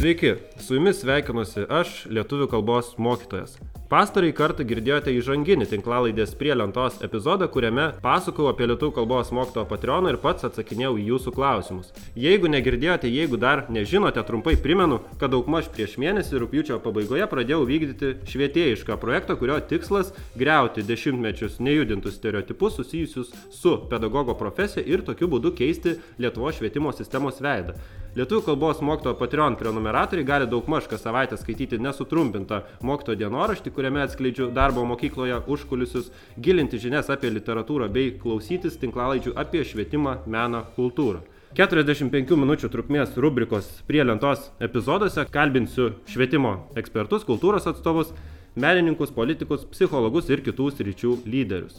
Sveiki, su jumis sveikinuosi aš, lietuvių kalbos mokytojas. Pastarai kartą girdėjote įžanginį tinklalaidės prie lentos epizodą, kuriame pasakojau apie lietuvių kalbos mokytojo Patreoną ir pats atsakinėjau į jūsų klausimus. Jeigu negirdėjote, jeigu dar nežinote, trumpai primenu, kad daugmaž prieš mėnesį rūpjūčio pabaigoje pradėjau vykdyti švietėjišką projektą, kurio tikslas - greuti dešimtmečius nejudintus stereotipus susijusius su pedagogo profesija ir tokiu būdu keisti Lietuvo švietimo sistemos veidą. Lietuvių kalbos mokytojo Patreon prenumeratoriai gali daugmaž kas savaitę skaityti nesutrumpintą mokytojo dienoraštį, kuriame atskleidžiu darbo mokykloje užkulisius, gilinti žinias apie literatūrą bei klausytis tinklalaidžių apie švietimą, meną, kultūrą. 45 minučių trukmės rubrikos prie lentos epizoduose kalbinsiu švietimo ekspertus, kultūros atstovus, menininkus, politikus, psichologus ir kitų sričių lyderius.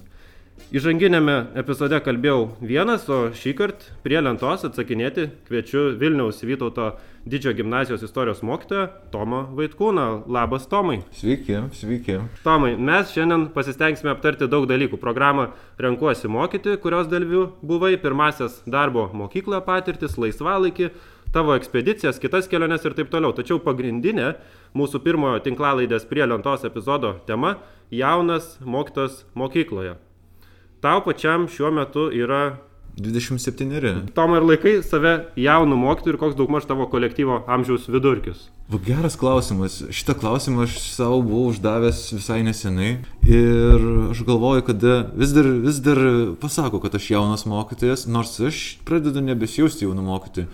Įžanginėme epizode kalbėjau vienas, o šį kartą prie lentos atsakinėti kviečiu Vilniaus Vytauto didžiojo gimnazijos istorijos mokytoją Tomą Vaitkūną. Labas Tomai. Sveiki, sveiki. Tomai, mes šiandien pasistengsime aptarti daug dalykų. Programą Renkuosi mokyti, kurios dalyvių buvai, pirmasis darbo mokykloje patirtis, laisvalaikį, tavo ekspedicijas, kitas keliones ir taip toliau. Tačiau pagrindinė mūsų pirmojo tinklalaidės prie lentos epizodo tema - jaunas mokytas mokykloje. Tau pačiam šiuo metu yra 27. Tom ir laikai save jaunų mokytojų ir koks daugmaž tavo kolektyvo amžiaus vidurkis? Geras klausimas. Šitą klausimą aš savo buvau uždavęs visai nesenai ir aš galvoju, kad vis dar, vis dar pasako, kad aš jaunas mokytojas, nors aš pradedu nebesijausti jaunų mokytojų.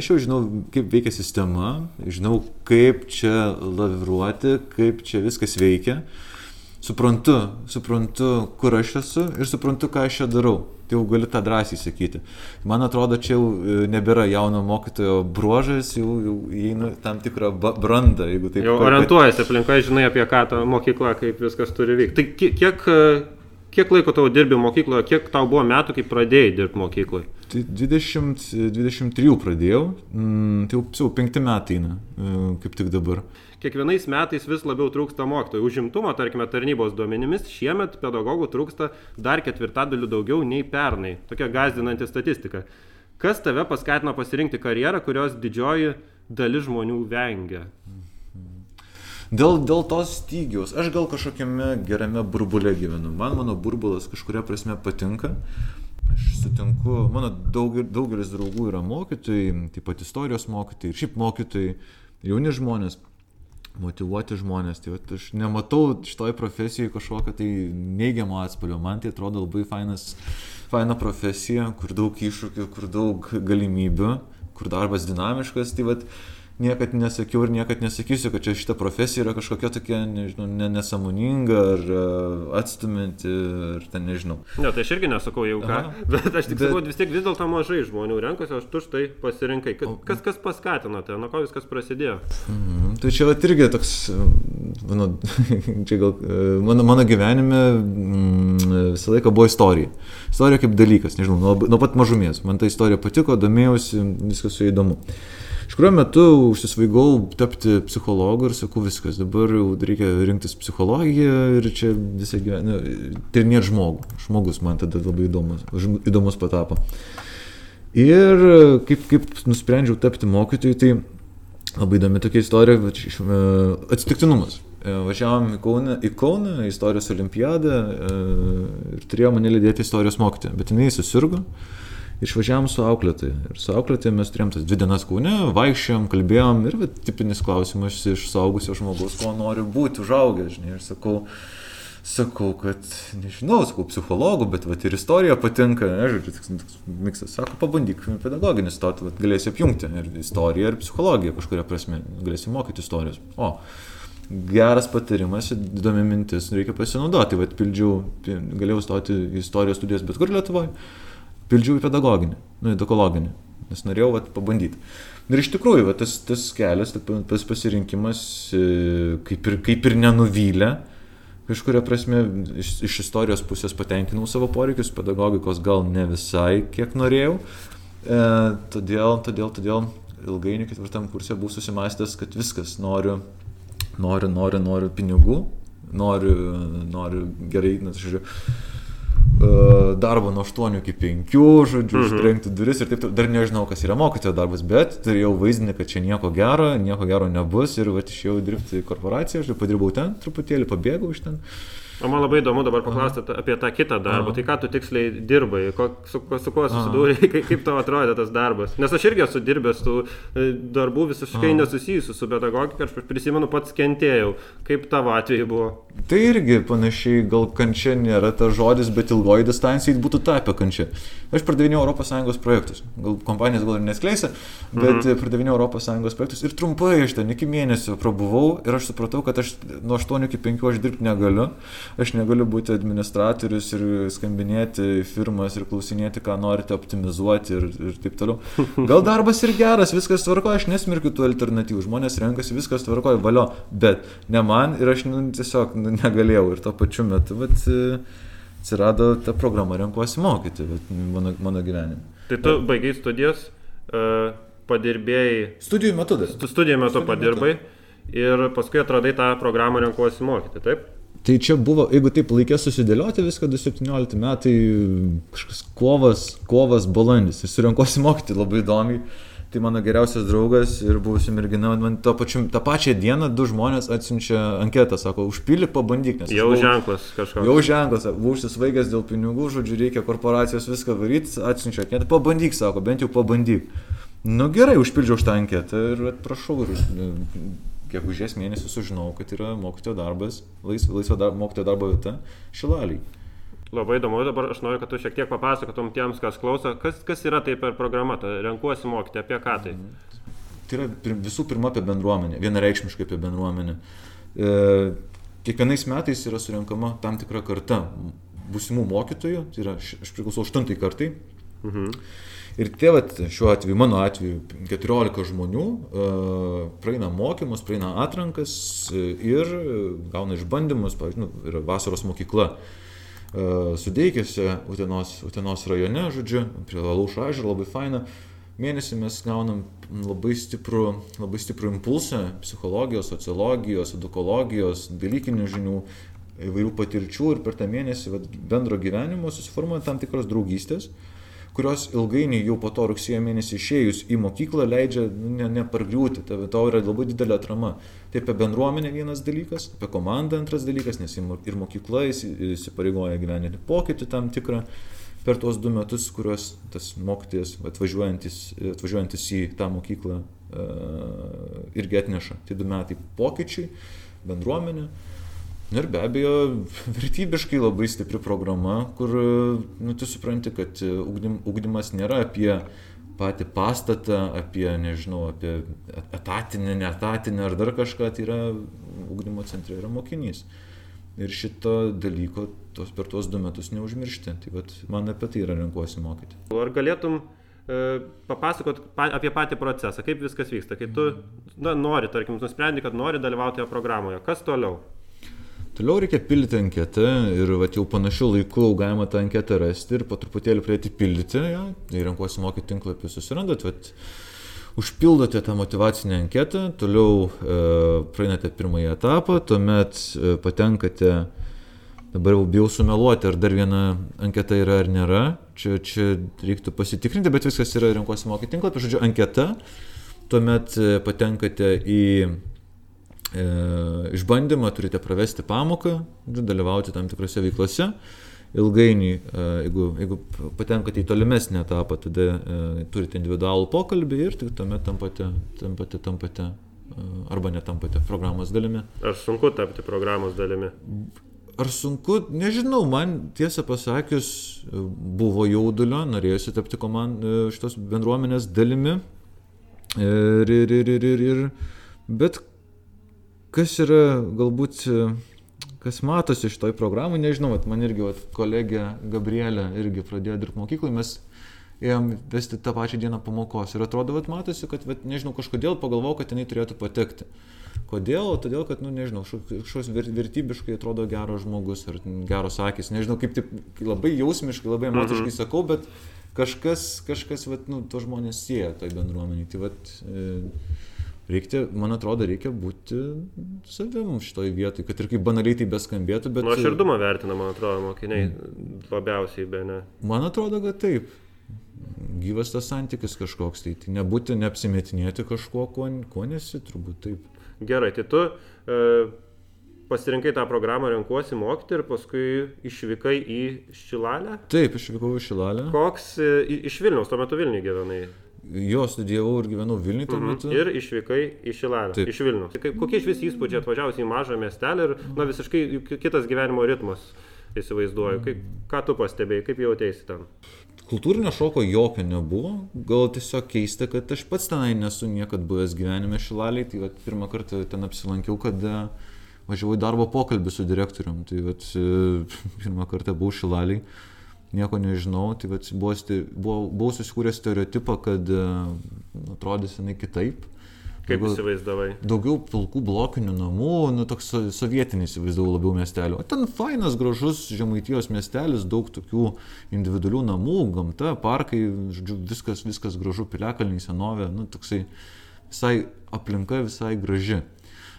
Aš jau žinau, kaip veikia sistema, žinau, kaip čia laviruoti, kaip čia viskas veikia suprantu, suprantu, kur aš esu ir suprantu, ką aš čia darau. Tai jau gali tą drąsiai sakyti. Man atrodo, čia jau e, nebėra jauno mokytojo bruožas, jau, jau įeina tam tikrą brandą, jeigu taip. Jau orientuojasi aplinkoje, žinai apie ką ta mokykla, kaip viskas turi vykti. Tai kiek, kiek laiko tau dirbi mokykloje, kiek tau buvo metų, kai pradėjai dirbti mokykloje? Tai 20, 23 pradėjau, mm, tai jau, jau penkti metai eina, e, kaip tik dabar kiekvienais metais vis labiau trūksta mokytojų. Užimtumo, tarkime, tarnybos duomenimis šiemet pedagogų trūksta dar ketvirtadaliu daugiau nei pernai. Tokia gazdinanti statistika. Kas tave paskatino pasirinkti karjerą, kurios didžioji dalis žmonių vengia? Dėl, dėl tos stygiaus, aš gal kažkokiame gerame burbulė gyvenu. Man mano burbulas kažkuria prasme patinka. Aš sutinku, mano daug, daugelis draugų yra mokytojai, taip pat istorijos mokytojai, šiaip mokytojai, jauni žmonės motivuoti žmonės. Tai vat, aš nematau šitoj profesijoje kažkokio tai neigiamo atspalvio. Man tai atrodo labai fainas, faina profesija, kur daug iššūkių, kur daug galimybių, kur darbas dinamiškas. Tai vat, niekad nesakiau ir niekad nesakysiu, kad čia šita profesija yra kažkokia tokia, nežinau, nesamoninga ar atstuminti, ar ten nežinau. Ne, tai aš irgi nesakau jau ką, Aha. bet aš tik bet... sakau, vis tiek vis dėlto mažai žmonių renkasi, aš tu štai pasirinkai. Kas, kas paskatino tai, nuo ko viskas prasidėjo? Mhm. Tai čia irgi toks, mano, čia gal, mano, mano gyvenime mm, visą laiką buvo istorija. Istorija kaip dalykas, nežinau, nuo, nuo pat mažumės. Man ta istorija patiko, domėjausi, viskas su įdomu. Iš kurio metu užsisvaigau tapti psichologu ir sakau viskas, dabar jau reikia rinktis psichologiją ir čia visą gyvenimą, tyrinėti žmogų. Žmogus man tada labai įdomus, įdomus patapo. Ir kaip, kaip nusprendžiau tapti mokytoju, tai labai įdomi tokia istorija, e, atsitiktinumas. E, važiavom į Kauną, į Kauną, istorijos olimpiadą e, ir turėjo mane lydėti istorijos mokytoja, bet jinai susirgo. Išvažiavam su auklėtai. Ir su auklėtai mes turėjom tas dvi dienas kaune, vaikščiojom, kalbėjom ir va, tipinis klausimas iš saugusio žmogaus, ko nori būti užaugęs, žinai. Ir sakau, sakau, kad, nežinau, sakau, psichologų, bet va, ir istorija patinka, ne, žodžiu, toks, toks miksas, sako, pabandyk pedagoginį stoti, va, galėsi apjungti ir istoriją, ir psichologiją kažkuria prasme, galėsi mokyti istorijos. O, geras patarimas, įdomi mintis, reikia pasinaudoti, va, pildžiau, galėjau stoti į istorijos studijas bet kur Lietuvoje pildžiau į pedagoginį, nu, edukologinį, nes norėjau vat, pabandyti. Ir iš tikrųjų, vat, tas, tas kelias, tas pasirinkimas e, kaip ir, kaip ir nenuvylė, kažkuria prasme iš, iš istorijos pusės patenkinau savo poreikius, pedagogikos gal ne visai, kiek norėjau. E, todėl, todėl, todėl ilgainiui ketvirtam kursė buvau susimastęs, kad viskas, noriu, noriu, noriu, noriu pinigų, noriu, noriu gerai, žiūrėjau uh, darbo nuo 8 iki 5, žodžiu, mhm. užtrenkti duris ir taip. Dar nežinau, kas yra mokytojo darbas, bet turėjau vaizdinį, kad čia nieko gero, nieko gero nebus ir va išėjau dirbti korporaciją, aš padirbau ten truputėlį, pabėgau iš ten. O man labai įdomu dabar paklausti apie tą kitą darbą. Aha. Tai ką tu tiksliai dirbai, ko, su, su kuo susidūrė, kaip, kaip tau atrodė tas darbas. Nes aš irgi esu dirbęs tų e, darbų visiškai Aha. nesusijusių su pedagogika, aš prisimenu pats kentėjau. Kaip tavo atveju buvo? Tai irgi panašiai, gal kančia nėra tas žodis, bet ilgoji distancija būtų tapę kančia. Aš pardavinėjau ES projektus. Gal kompanijas gal ir neskleisa, bet mhm. pardavinėjau ES projektus ir trumpai iš ten iki mėnesio prabuvau ir aš supratau, kad aš nuo 8 iki 5 aš dirbti negaliu aš negaliu būti administratorius ir skambinėti firmas ir klausinėti, ką norite optimizuoti ir, ir taip toliau. Gal darbas ir geras, viskas tvarko, aš nesmirkiu tų alternatyvų, žmonės renkasi, viskas tvarko, valio, bet ne man ir aš nu, tiesiog nu, negalėjau ir tuo pačiu metu, bet atsirado ta programa renkuosi mokyti mano, mano gyvenime. Tai tu baigiai studijas, uh, padirbėjai. Studijų metu dar. Studijų metu Studijų padirbai. Metu. Ir paskui atradai tą programą renkuosi mokyti, taip? Tai čia buvo, jeigu taip laikė susidėlioti viską, 2017 metai, kažkas kovas, kovas, balandis. Ir surinkosi mokyti labai įdomiai. Tai mano geriausias draugas ir buvusi mergina, man to pačiu, tą pačią dieną du žmonės atsiunčia anketą, sako, užpildyk, pabandyk. Nes jau buvau, ženklas kažkoks. Jau ženklas, buvau užsisvaigęs dėl pinigų, žodžiu, reikia korporacijos viską varyti, atsiunčia anketą, pabandyk, sako, bent jau pabandyk. Nu gerai, užpildžiau šitą anketą ir prašau, ir gegužės mėnesį sužinojau, kad yra mokytojo darbas, laisvo, laisvo dar, mokytojo darbo vieta Šilaliai. Labai įdomu, dabar aš noriu, kad tu šiek tiek papasakotum tiems, kas klauso, kas, kas yra tai per programą, ta renkuosi mokyti, apie ką tai. Tai yra visų pirma apie bendruomenę, vienareikšmiškai apie bendruomenę. E, kiekvienais metais yra surinkama tam tikra karta būsimų mokytojų, tai yra, aš priklausau aštuntai kartai. Mhm. Ir tie, vat, šiuo atveju, mano atveju, 14 žmonių uh, praeina mokymus, praeina atrankas e, ir gauna išbandymus, pavyzdžiui, nu, yra vasaros mokykla. Uh, Sudeikėse, Utenos, Utenos rajone, žodžiu, prie Laušo ežero, labai faina. Mėnesį mes gaunam labai stiprų, labai stiprų impulsą psichologijos, sociologijos, edukologijos, dalykinių žinių, įvairių patirčių ir per tą mėnesį vat, bendro gyvenimo susiformuoja tam tikros draugystės. Uh, kurios ilgainiui jau po to rugsėjo mėnesį išėjus į mokyklą leidžia ne, nepargriūti, tai to yra labai didelė atrama. Tai apie bendruomenę vienas dalykas, apie komandą antras dalykas, nes ir mokykla įsipareigoja gyveninti pokytį tam tikrą per tuos du metus, kuriuos tas mokytojas atvažiuojantis, atvažiuojantis į tą mokyklą irgi atneša. Tai du metai pokyčiai, bendruomenė. Ir be abejo, vertybiškai labai stipri programa, kur nu, tu supranti, kad ugdym, ugdymas nėra apie patį pastatą, apie, nežinau, apie etatinį, netatinį ar dar kažką, tai yra ugdymo centre yra mokinys. Ir šito dalyko tos, per tuos du metus neužmiršti. Tai vat, man apie tai yra renkuosi mokyti. Ar galėtum e, papasakot pa, apie patį procesą, kaip viskas vyksta, kai tu na, nori, tarkim, nusprendai, kad nori dalyvauti toje programoje, kas toliau? Toliau reikia pildyti anketą ir vat, jau panašiu laiku galima tą anketą rasti ir po truputėlį pradėti pildyti. Ja. Tai renkuosi mokyti tinklapį, susirandat, vat, užpildote tą motivacinę anketą, toliau e, praeinate pirmąjį etapą, tuomet e, patenkate, dabar jau bijau sumeluoti, ar dar viena anketa yra ar nėra, čia, čia reiktų pasitikrinti, bet viskas yra renkuosi mokyti tinklapį, žodžiu, anketa, tuomet e, patenkate į išbandymą, turite pravesti pamoką, dalyvauti tam tikrose veiklose. Ilgainiui, e, jeigu, jeigu patenkate į tolimesnį etapą, tada e, turite individualų pokalbį ir tik tuomet tampate, tampate, tampate e, arba netampate programos dalimi. Ar sunku tapti programos dalimi? Ar sunku, nežinau, man tiesą pasakius buvo jaudulio, norėjusi tapti komand, e, šitos bendruomenės dalimi. Ir, ir, ir, ir, ir, bet kas yra galbūt, kas matosi iš toj programai, nežinau, man irgi vat, kolegė Gabrielė irgi pradėjo dirbti mokykloje, mes ėjom vesti tą pačią dieną pamokos ir atrodo, vat, matosi, kad, vat, nežinau, kažkodėl pagalvojau, kad jinai turėtų patekti. Kodėl? Todėl, kad, nu, nežinau, kažkoks vertybiškai atrodo geras žmogus ar geros akis. Nežinau, kaip taip labai jausmiškai, labai emociškai mhm. sakau, bet kažkas, kažkas, vat, nu, to žmonės sieja toj bendruomeniai. Tai, vat, e, reikia, man atrodo, reikia būti savim šitoj vietoj, kad ir kaip banaliai tai beskambėtų, bet... Nuoširdumą vertina, man atrodo, mokiniai labiausiai, be ne. Man atrodo, kad taip. Gyvas tas santykis kažkoks, tai, tai nebūti neapsimetinėti kažkuo, kuo, kuo nesi, turbūt taip. Gerai, tai tu e, pasirinkai tą programą renkuosi mokyti ir paskui išvykai į Šilalę? Taip, išvykau į Šilalę. Koks e, iš Vilniaus, tuo metu Vilniui gyvenai? Jo, studijavau ir gyvenau Vilniui tuo Mhm. metu. Ir išvykai į Šilalę. Iš Vilniaus. Tai kokie iš vis įspūdžiai atvažiavusi į mažą miestelį ir, na, visiškai kitas gyvenimo ritmas, įsivaizduoju. Kaip, ką tu pastebėjai, kaip jautėsi ten? Kultūrinio šoko jokio nebuvo, gal tiesiog keista, kad aš pats tenai nesu niekad buvęs gyvenime šilaliai, tai vat, pirmą kartą ten apsilankiau, kada važiavau į darbo pokalbį su direktorium, tai vat, e, pirmą kartą buvau šilaliai, nieko nežinau, tai vat, buvo, buvau, buvau susikūręs stereotipą, kad e, atrodys jinai kitaip. Kaip Daugiau- įsivaizdavai? Daugiau pilkų blokinių namų, nu toks so- sovietinis įsivaizdavau labiau miestelio. O ten fainas, gražus žemaitijos miestelis, daug tokių individualių namų, gamta, parkai, žodžiu, viskas, viskas gražu, piliakalniai, senovė, nu toksai visai aplinka visai graži.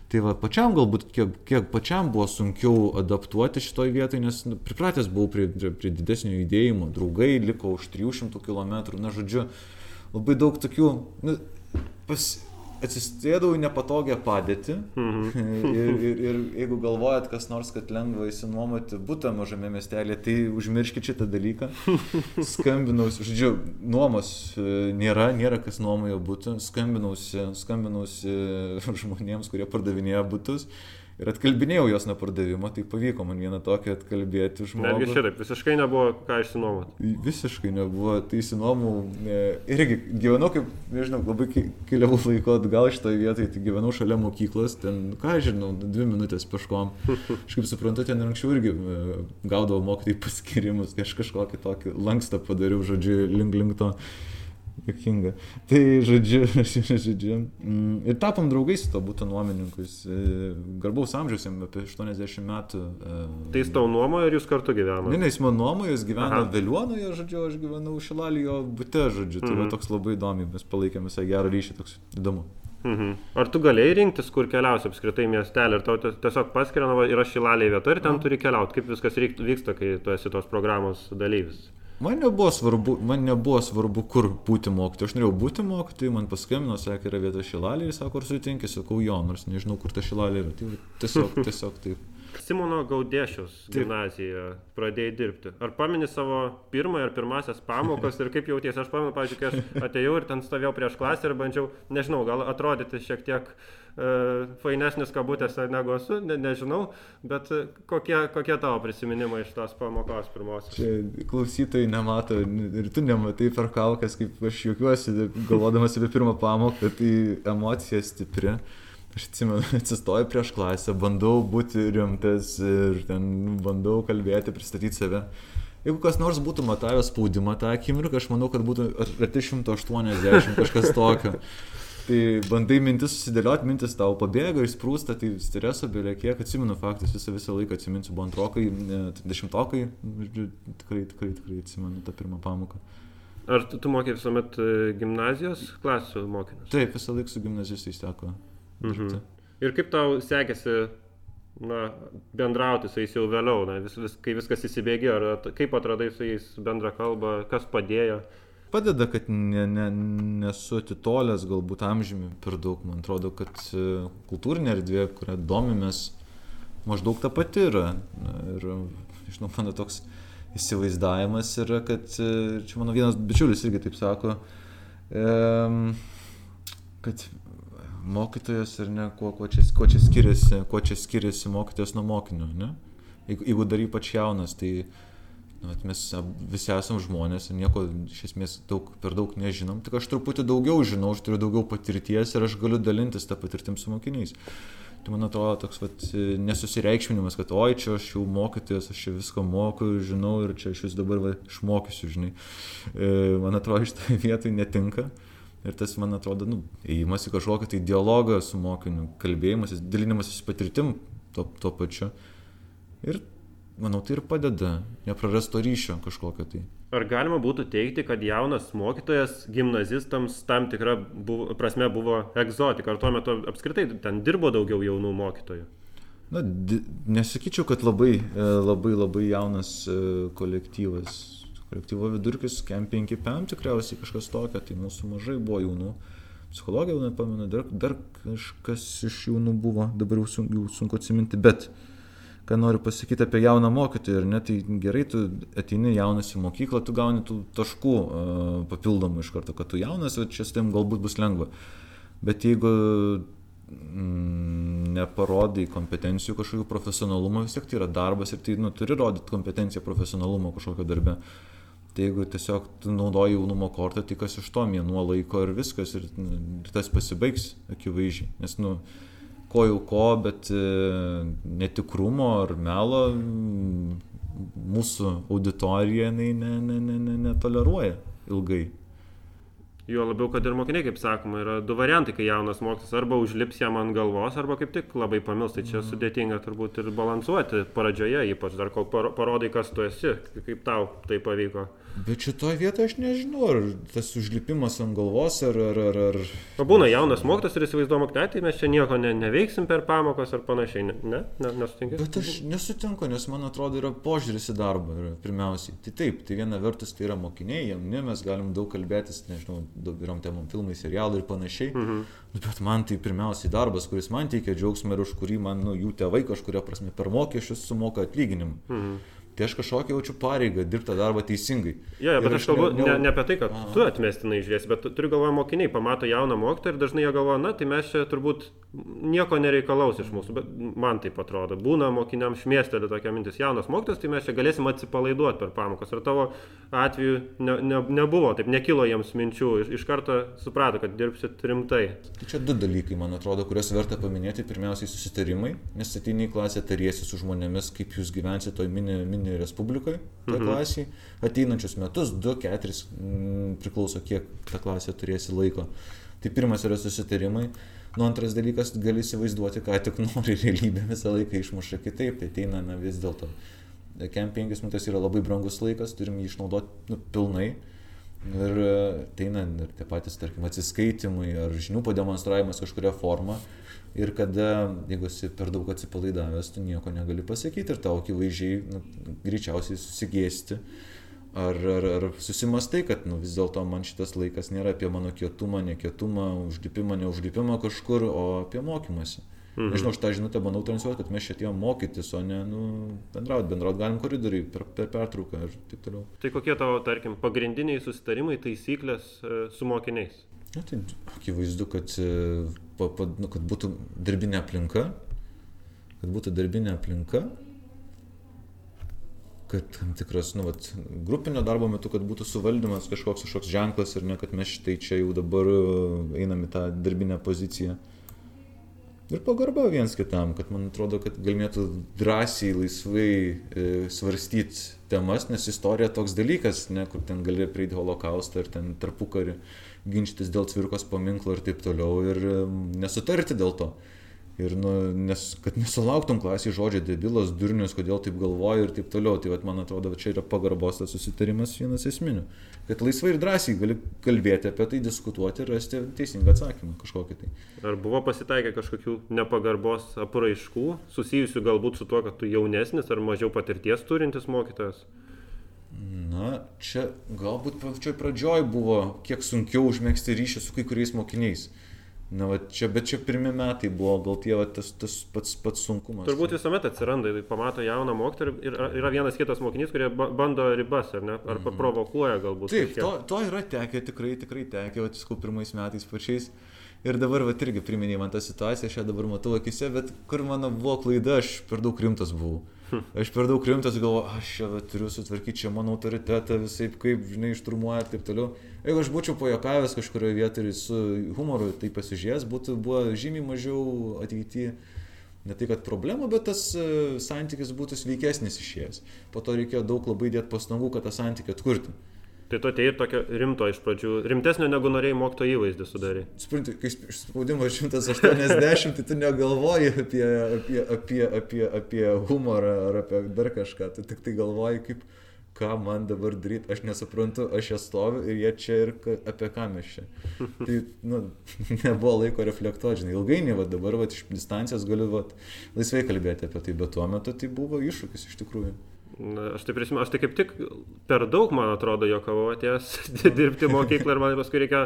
Tai va, pačiam galbūt, kiek, kiek pačiam buvo sunkiau adaptuoti šitoj vietoj, nes nu, pripratęs buvau prie, prie, prie didesnio judėjimo, draugai liko už 300 km, na žodžiu, labai daug tokių, nu, pas, atsistėdau į nepatogią padėtį Mhm. ir, ir, ir jeigu galvojat, kas nors, kad lengva įsinuomoti būtą mažame miestelėje, tai užmirškit šitą dalyką. Skambinausi, žodžiu, nuomos e, nėra, nėra kas nuomojo būtų, skambinausi, skambinausi žmonėms, kurie pardavinėja būtus. Ir atkalbinėjau jos nuo pardavimo, tai pavyko man vieną tokį atkalbėti žmogų. Netgi šitaip, visiškai nebuvo ką išsinuomoti. Visiškai nebuvo, tai įsinuomau, e, irgi gyvenau kaip, nežinau, labai keliavau laiko atgal šitoje vietoje, tai gyvenau šalia mokyklos, ten, ką aš žinau, dvi minutės peškom. Aš kaip suprantu, ten anksčiau irgi e, gaudavau mokytojai paskirimus, tai aš kažkokį tokį lankstą padariau, žodžiu, link link to. Jokinga. Tai žodžiu, žodžiu. mm, Ir tapom draugais su to būtų nuomininkais. e, Garbaus amžiaus, apie 80 metų. e, Tai jis tau nuomojo ir jūs kartu gyvenote? Ne, ne, jis man nuomojo, jis gyveno Aha. Vėliuonoje, žodžiu, aš gyvenau Šilalijo bute, žodžiu, tai Mhm. va toks labai įdomi, mes palaikėm visą gerą ryšį, toks įdomu. Mhm. Ar tu galėjai rinktis, kur keliausi apskritai miestelį ir tau ties- tiesiog paskiria, na, va, yra šilalė vieta ir ten turi keliauti, kaip viskas vyksta, kai tu esi tos programos dalyvis? Man nebuvo svarbu, man nebuvo svarbu, kur būti mokytoju. Aš norėjau būti mokytoju, man paskambino, sakė, yra vieta Šilalė ir sako, ar sutinki, sakau, jo, nors nežinau, kur ta Šilalė yra. Tai tiesiog, tiesiog taip. Simono Gaudėšiaus gimnazijoje pradėjai dirbti. Ar pamini savo pirmąją ar pirmasias pamokas ir kaip jautiesi? Aš pamenu, pavyzdžiui, kai aš atėjau ir ten stovėjau prieš klasę ir bandžiau, nežinau, gal atrodyti šiek tiek uh, fainesnis kabutėse negu esu, ne, nežinau, bet e, kokie, kokie tavo prisiminimai iš tos pamokos pirmosios? Čia klausytojai nemato ir tu nematai per kaukas, kaip aš juokiuosi, galvodamas apie pirmą pamoką, tai emocija stipri. Aš atsimenu, atsistoju prieš klasę, bandau būti rimtas ir ten bandau kalbėti, pristatyti save. Jeigu kas nors būtų matavęs spaudimą tą akimirką, aš manau, kad būtų arti 180 kažkas tokio. Tai bandai mintis susidėlioti, mintis tau pabėga, išsprūsta, tai streso belie kiek, atsimenu faktus, visą, visą laiką atsiminsiu, buvo antrokai, ne, dešimtokai, tikrai, tikrai, tikrai atsimenu tą pirmą pamoką. Ar tu, tu mokė visuomet e, gimnazijos klasių mokinius? Taip, visą laiką su gimnazistais teko. Mhm. Ir kaip tau sekėsi na, bendrauti su jais jau vėliau, na, vis, vis, kai viskas įsibėgė, ar kaip atradai su jais bendrą kalbą, kas padėjo? Padeda, kad ne, ne, nesu atitolęs galbūt amžiumi per daug. Man atrodo, kad e, kultūrinė erdvė, kurią domimės, maždaug ta pati yra. Ir, žinau, mano toks įsivaizdavimas yra, kad e, čia mano vienas bičiulis irgi taip sako, kad mokytojas ar ne, kuo, kuo, čia, kuo, čia skiriasi, kuo čia skiriasi mokytojas nuo mokinio, ne? Jeigu, dar ypač jaunas, tai nu, mes visi esame žmonės ir nieko iš esmės daug, per daug nežinom, tik aš truputį daugiau žinau, aš turiu daugiau patirties ir aš galiu dalintis tą patirtim su mokiniais. Tai man atrodo toks vat, nesusireikšminimas, kad oi čia aš jau mokytojas, aš čia viską moku, žinau ir čia aš jūs dabar va, išmokysiu, žinai. E, man atrodo, iš tai vietai netinka. Ir tas, man atrodo, nu, įimas į kažkokį tai dialogą su mokiniu, kalbėjimasis, dalinimasis patirtim tuo, tuo pačiu. Ir manau, tai ir padeda neprarasti to ryšio kažkokio tai. Ar galima būtų teikti, kad jaunas mokytojas gimnazistams tam tikrą buvo, prasme buvo egzotika? Ar tuo metu apskritai ten dirbo daugiau jaunų mokytojų? Na, nesakyčiau, kad labai, e, labai, labai jaunas e, kolektyvas. Kolektyvo vidurkis KM5PM tikriausiai kažkas tokio, tai mūsų mažai buvo jaunų. Psichologija, nepamenu, dar, dar kažkas iš jaunų buvo, dabar jau sunku, jau sunku atsiminti, bet ką noriu pasakyti apie jauną mokytoją, ir net tai gerai, tu ateini jaunas į mokyklą, tu gauni tų taškų uh, papildomų iš karto, kad tu jaunas, o čia su tavim galbūt bus lengva. Bet jeigu mm, neparodai kompetencijų kažkokių profesionalumo, vis tiek tai yra darbas ir tai nu, turi rodyti kompetenciją profesionalumo kažkokio darbe. Tai jeigu tiesiog tu naudoji jaunumo kortą, tai kas iš to mėnuo laiko ir viskas, ir, ir tas pasibaigs akivaizdžiai. Nes, nu, ko jau ko, bet e, netikrumo ar melo mm, mūsų auditorija jinai ne, ne, ne, ne, netoleruoja ilgai. Jo labiau, kad ir mokiniai, kaip sakoma, yra du variantai, kai jaunas mokytas arba užlips jam ant galvos, arba kaip tik labai pamils. Tai čia sudėtinga turbūt ir balansuoti pradžioje, ypač dar kol paro- parodai, kas tu esi, kaip tau tai pavyko. Bet šitoje vietoje aš nežinau, ar tas užlipimas ant galvos, ar... ar, ar, ar... O būna jaunas mokytas ir įsivaizduoja, kad tai mes čia nieko ne, neveiksim per pamokas ar panašiai. Ne, ne, ne nesutinki? Bet aš nesutinku, nes man atrodo yra požiūris į darbą yra, pirmiausiai. Tai taip, tai viena vertus tai yra mokiniai, jauni, mes galim daug kalbėtis, nežinau, daug įvairiom temom, filmai, serialai ir panašiai. Mhm. Bet man tai pirmiausiai darbas, kuris man teikia džiaugsmą ir už kurį man nu, jų tėvai kažkuria prasme per mokesčius sumoka atlyginimą. Mhm. Tai aš kažkokią jaučiu pareigą dirbti tą darbą teisingai. Jo, jo, bet aš kalbu ne- ne, apie tai, kad tu atmestinai žiūrėsi, bet tu- turiu galvoje mokiniai, pamato jauną mokytoją ir dažnai jie galvoja, na, tai mes čia turbūt nieko nereikalaus iš mūsų, bet man taip atrodo. Būna mokiniams šmėsteli tokia mintis, jaunas mokytojas, tai mes čia galėsim atsipalaiduoti per pamokas. Ir tavo atveju ne, ne, nebuvo, taip nekilo jiems minčių, iš, iš karto suprato, kad dirbsit rimtai. Tai čia du dalykai, man atrodo, kuriuos verta paminėti. Pirmiausiai susitarimai, nes ateini į klasę, tariesi su žmonėmis, kaip jūs gyvensite toj mini, mini respublikoje, toj mhm. klasiai. Ateinančius metus, du, keturis, mm, priklauso kiek ta klasė turėsi laiko. Tai pirmas yra susitarimai. Nu, antras dalykas, gali įsivaizduoti, ką tik nori realybė visą laiką išmuša kitaip, tai ateina na, vis dėlto. Kem 5 minutės yra labai brangus laikas, turim jį išnaudoti nu, pilnai. Ir e, ateina ir tie patys, tarkim, atsiskaitimai ar žinių pademonstravimas kažkuria forma. Ir kada, jeigu esi per daug atsipalaidavęs, tu nieko negali pasakyti ir tau akivaizdžiai nu, greičiausiai susigėsti. Ar, ar, ar susimastai, kad nu, vis dėlto man šitas laikas nėra apie mano kietumą, nekietumą, užlipimą, neužlipimą kažkur, o apie mokymasi. Mhm. Nežinau, aš tą žinutę bandau transliuoti, kad mes čia atėjome mokytis, o ne nu, bendrauti, bendrauti galim koridoriui per, per pertrauką ir taip toliau. Tai kokie tavo, tarkim, pagrindiniai susitarimai, taisyklės e, su mokiniais? Na, tai akivaizdu, kad, e, pa, pa, nu, kad būtų darbinė aplinka, kad būtų darbinė aplinka, kad tam tikras, nu, vat, grupinio darbo metu, kad būtų suvaldymas kažkoks kažkoks ženklas ir ne, kad mes štai čia jau dabar e, einam į tą darbinę poziciją. Ir pagarba viens kitam, kad man atrodo, kad galėtų drąsiai, laisvai e, svarstyti temas, nes istorija toks dalykas, ne, kur ten gali prieiti holokaustą ir ten tarpukarį ginčytis dėl cvirkos paminklo ir taip toliau ir nesutarti dėl to. Ir, nu, nes, kad nesulauktum klasiai žodžio debilas, durnius, kodėl taip galvoji ir taip toliau. Tai vat, man atrodo, čia yra pagarbos tas susitarimas vienas esminių. Kad laisvai ir drąsiai gali kalbėti apie tai, diskutuoti ir rasti teisingą atsakymą kažkokį tai. Ar buvo pasitaikę kažkokių nepagarbos apraiškų, susijusių galbūt su tuo, kad tu jaunesnis ar mažiau patirties turintis mokytojas? Na, čia galbūt pačioj pradžioj buvo kiek sunkiau užmėgsti ryšį su kai kuriais mokiniais. Na, va, čia, bet čia pirmie metai buvo, gal tie va, tas, tas pats, pats sunkumas. Turbūt visuomet atsiranda, pamato jauną mokytoją ir yra vienas kitas mokinys, kurie ba- bando ribas, ar ne? Ar Mhm. provokuoja galbūt. Taip, kažkiek. to, to yra tekę, tikrai, tikrai tekę, va, sakau, pirmais metais pačiais. Ir dabar, va, irgi priminė man tą situaciją, aš ją dabar matau akise, bet kur mano buvo klaida, aš per daug rimtas buvau. Aš per daug rimtas galvoju, aš čia turiu sutvarkyti čia mano autoritetą, visai kaip, žinai, išturmuoja ir taip toliau. Jeigu aš būčiau pajokavęs kažkurioje vietoje su humoru tai pasižiūrėjęs, būtų buvo žymiai mažiau ateityje. Ne tai, kad problema, bet tas e, santykis būtų sveikesnis išėjęs. Po to reikėjo daug labai dėti pastangų, kad tą santykį atkurti. Tai tu atėjai tokio rimto iš pradžių, rimtesnio negu norėjai mokyto įvaizdį sudaryti. Suprantu, kai iš spaudimo 180, tai tu negalvoji apie, apie, apie, apie, apie humorą ar apie dar kažką, tu tik tai galvoji, kaip, ką man dabar daryti, aš nesuprantu, aš čia stoviu ir jie čia ir apie ką mes čia. Tai, nu, nebuvo laiko reflektuoti, žinai, ilgainiui, va dabar, va iš distancijos galiu, va, laisvai kalbėti apie tai, bet tuo metu tai buvo iššūkis iš tikrųjų. Na, aš tai prisimenu, aš tai kaip tik per daug, man atrodo, jokavau atėjęs dirbti mokyklą ir man paskui reikia,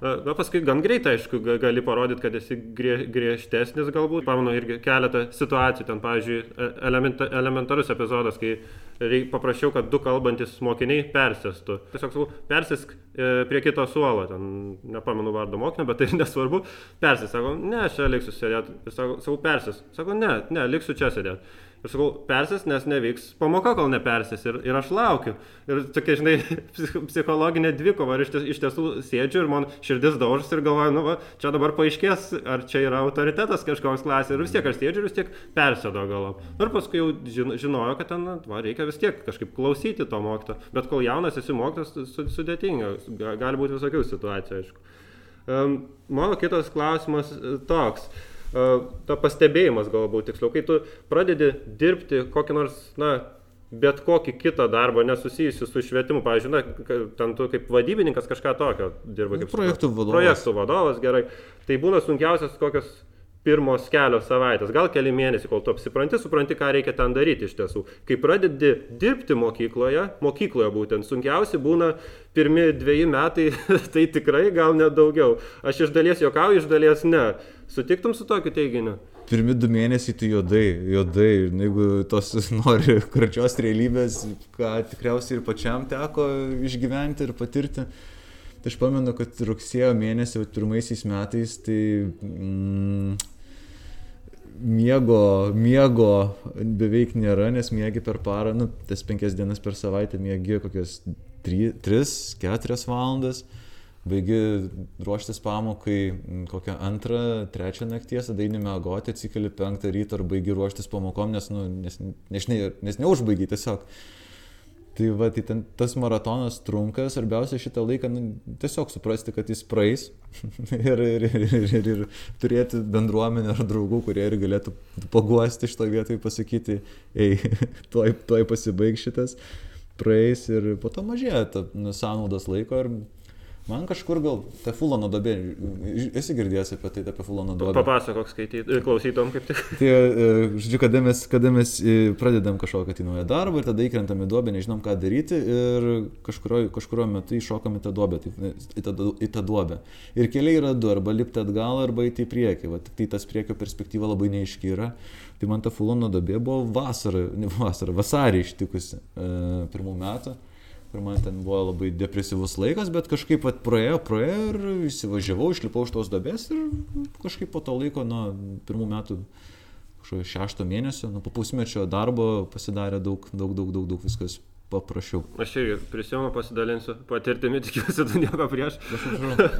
na paskui gan greitai, aišku, gali parodyti, kad esi grie, griežtesnis galbūt. Pamenu irgi keletą situacijų, ten, pavyzdžiui, e, elementa, elementarus epizodas, kai reik, paprašiau, kad du kalbantis mokiniai persėstų. Tiesiog sakau, persėsk e, prie kito suolo, ten nepamenu vardo mokinio, bet tai nesvarbu, persėsk, sako, ne, čia liksiu sėdėti. Sakau, sakau persėsk, sako, ne, ne, liksiu čia sėdėti. Ir sakau, persės, nes nevyks pamoka, kol nepersės. Ir, ir aš laukiu. Ir tokia, žinai, psichologinė dvikova. Ir iš, ties, iš tiesų sėdžiu ir man širdis daužas ir galvoju, nu, va, čia dabar paaiškės, ar čia yra autoritetas kažkoks klasė. Ir vis tiek aš sėdžiu ir vis tiek persėdo galom. Ir paskui jau žinojau, kad ten, va, reikia vis tiek kažkaip klausyti to mokyto. Bet kol jaunas esi mokytas, sudėtinga. Gali būti visokių situacijų, aišku. Um, mano kitas klausimas e, toks. Uh, ta pastebėjimas galbūt tiksliau, kai tu pradedi dirbti kokį nors, na, bet kokį kitą darbą nesusijusiu su švietimu, pavyzdžiui, na, ten tu kaip vadybininkas kažką tokio dirba kaip projektų vadovas. Projektų vadovas, gerai. Tai būna sunkiausias kokios pirmos kelios savaitės, gal keli mėnesiai, kol tu apsipranti, supranti, ką reikia ten daryti iš tiesų. Kai pradedi dirbti mokykloje, mokykloje būtent, sunkiausi būna pirmie dviejai metai, tai tikrai gal net daugiau. Aš iš dalies juokauju, iš dalies ne. Sutiktum su tokiu teiginiu? Pirmi du mėnesiai tai juodai, juodai. Jeigu tos nori karčios realybės, ką tikriausiai ir pačiam teko išgyventi ir patirti. Tai aš pamenu, kad rugsėjo mėnesį, pirmaisiais metais, tai mm, miego, miego beveik nėra, nes miegi per parą, nu, tas penkias dienas per savaitę miegi kokias 3-4 valandas, baigi ruoštis pamokai kokią antrą, trečią nakties, tada eini mėgoti, atsikeli penktą ryto ir baigi ruoštis pamokom, nes, nu, nes, nes, nes neužbaigi tiesiog. Tai va, tai ten tas maratonas trunka, svarbiausia šitą laiką nu, tiesiog suprasti, kad jis praeis ir, ir, ir, ir, ir, ir turėti bendruomenę ar draugų, kurie ir galėtų paguosti iš to vietoj pasakyti, ei, tuoj, tuoj pasibaig šitas, praeis ir po to mažėja ta nu, sąnaudos laiko ir Man kažkur gal Tefulono dobė, esi girdėjęs apie tai, apie Fulono dobę. Papasakok skaityt, klausytom kaip tik. Tai, e, žodžiu, kada mes, kada mes e, pradedam kažkokią tai naują darbą ir tada įkrentam į dobę, nežinom ką daryti ir kažkurio, kažkurio metu iššokam į tą dobę, tai, į, tą, į tą duobę. Ir keliai yra du, arba lipti atgal, arba eiti į priekį. Va, tik tai tas priekio perspektyva labai neaiški yra. Tai man ta Fulono dobė buvo vasarą, ne vasarą, vasarį ištikusi e, pirmų metų ir man ten buvo labai depresyvus laikas, bet kažkaip pat praėjo, praėjo ir įsivažiavau, išlipau iš tos dabės ir kažkaip po to laiko, nuo pirmų metų, kažkokio šešto mėnesio, nuo pusmečio darbo pasidarė daug, daug, daug, daug, daug viskas paprašiau. Aš irgi prisimenu, pasidalinsiu patirtimi, tikiuosi, tu nieko prieš.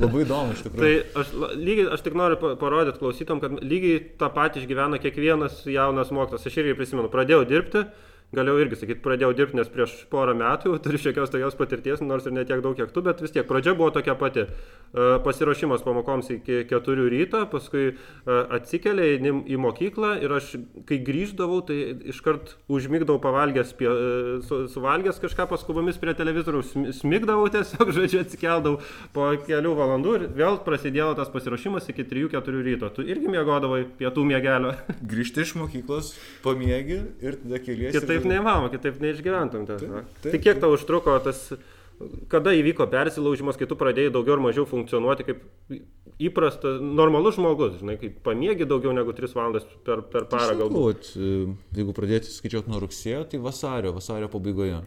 Labai įdomu, iš tikrųjų. tai aš, lygiai, aš tik noriu parodyti klausytom, kad lygiai tą patį išgyvena kiekvienas jaunas mokytas. Aš irgi prisimenu, pradėjau dirbti galėjau irgi sakyti, pradėjau dirbti, nes prieš porą metų turiu šiokios tokios patirties, nors ir ne tiek daug, kiek tu, bet vis tiek pradžia buvo tokia pati. E, pasiruošimas pamokoms iki 4 ryto, paskui e, atsikeliai į mokyklą ir aš, kai grįždavau, tai iškart užmygdavau pavalgęs, e, su, suvalgęs kažką paskubomis prie televizoriaus, smigdavau tiesiog, žodžiu, atsikeldavau po kelių valandų ir vėl prasidėjo tas pasiruošimas iki 3-4 ryto. Tu irgi mėgodavai pietų mėgelio. Grįžti iš mokyklos, pamiegi ir tada keliesi. Kitaip kitaip neįmanoma, kitaip neišgyventum. Tas, taip, taip, tai kiek tau užtruko tas, kada įvyko persilaužimas, kai tu pradėjai daugiau ar mažiau funkcionuoti kaip įprastas, normalus žmogus, žinai, kaip pamiegi daugiau negu 3 valandas per, per parą galbūt. E, jeigu pradėti skaičiuoti nuo rugsėjo, tai vasario, vasario pabaigoje.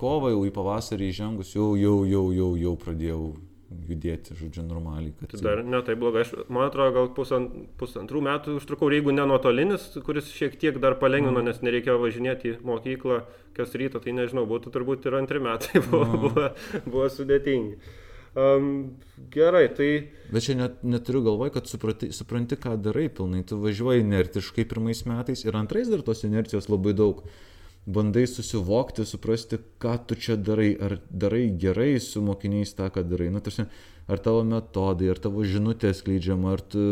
Kovą jau į pavasarį įžengus, jau, jau, jau, jau, jau pradėjau judėti, žodžiu, normaliai. Tai dar ne tai blogai, aš, man atrodo, gal pusant, pusantrų metų užtrukau, jeigu ne nuotolinis, kuris šiek tiek dar palengvino, mm. nes nereikėjo važinėti į mokyklą kas ryto, tai nežinau, būtų turbūt ir antri metai, buvo, mm. buvo, buvo sudėtingi. Um, gerai, tai. Bet čia net, neturiu galvoj, kad supranti, supranti, ką darai pilnai. Tu važiuoji inertiškai pirmais metais ir antrais dar tos inercijos labai daug bandai susivokti, suprasti, ką tu čia darai, ar darai gerai su mokiniais tą, ką darai. Nu, tarsi, ar tavo metodai, ar tavo žinutė skleidžiama, ar tu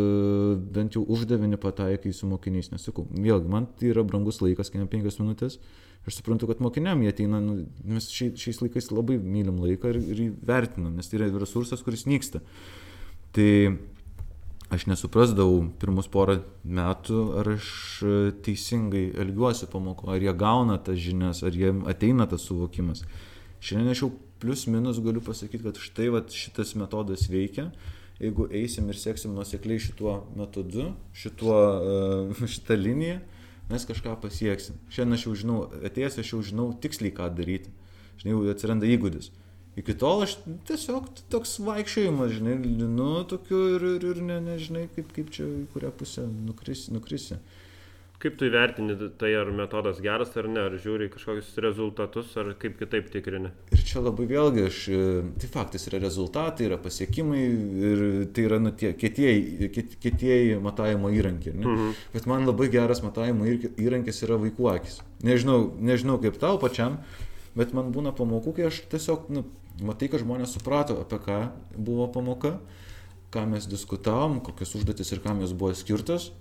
bent jau uždavinį pataikai su mokiniais. Nesakau, vėlgi, man tai yra brangus laikas, kai ne penkios minutės, Aš suprantu, kad mokiniam jie ateina, nu, mes šiais, šiais laikais labai mylim laiką ir, ir vertinam, nes tai yra resursas, kuris nyksta. Tai aš nesuprasdavau pirmus porą metų, ar aš e, teisingai elgiuosi pamoko, ar jie gauna tas žinias, ar jie ateina tas suvokimas. Šiandien aš jau plius minus galiu pasakyti, kad štai vat, šitas metodas veikia. Jeigu eisim ir seksim nuosekliai šituo metodu, šituo, uh, šitą liniją, mes kažką pasieksim. Šiandien aš jau žinau, atėjęs aš jau žinau tiksliai, ką daryti. Žinai, jau atsiranda įgūdis. Iki tol aš tiesiog toks vaikščiojimas, žinai, nu, tokiu ir, ir, ir ne, nežinai, kaip, kaip čia į kurią pusę nukrisi. nukrisi. Kaip tu įvertini tai, ar metodas geras ar ne, ar žiūri kažkokius rezultatus, ar kaip kitaip tikrini? Ir čia labai vėlgi, aš, tai faktas yra rezultatai, yra pasiekimai ir tai yra nu, tie kietieji, kietieji matavimo įrankiai. Ne? Mhm. Bet man labai geras matavimo įrankis yra vaikų akis. Nežinau, nežinau kaip tau pačiam, bet man būna pamokų, kai aš tiesiog, nu, matai, kad žmonės suprato, apie ką buvo pamoka, ką mes diskutavom, kokios užduotis ir kam jos buvo skirtos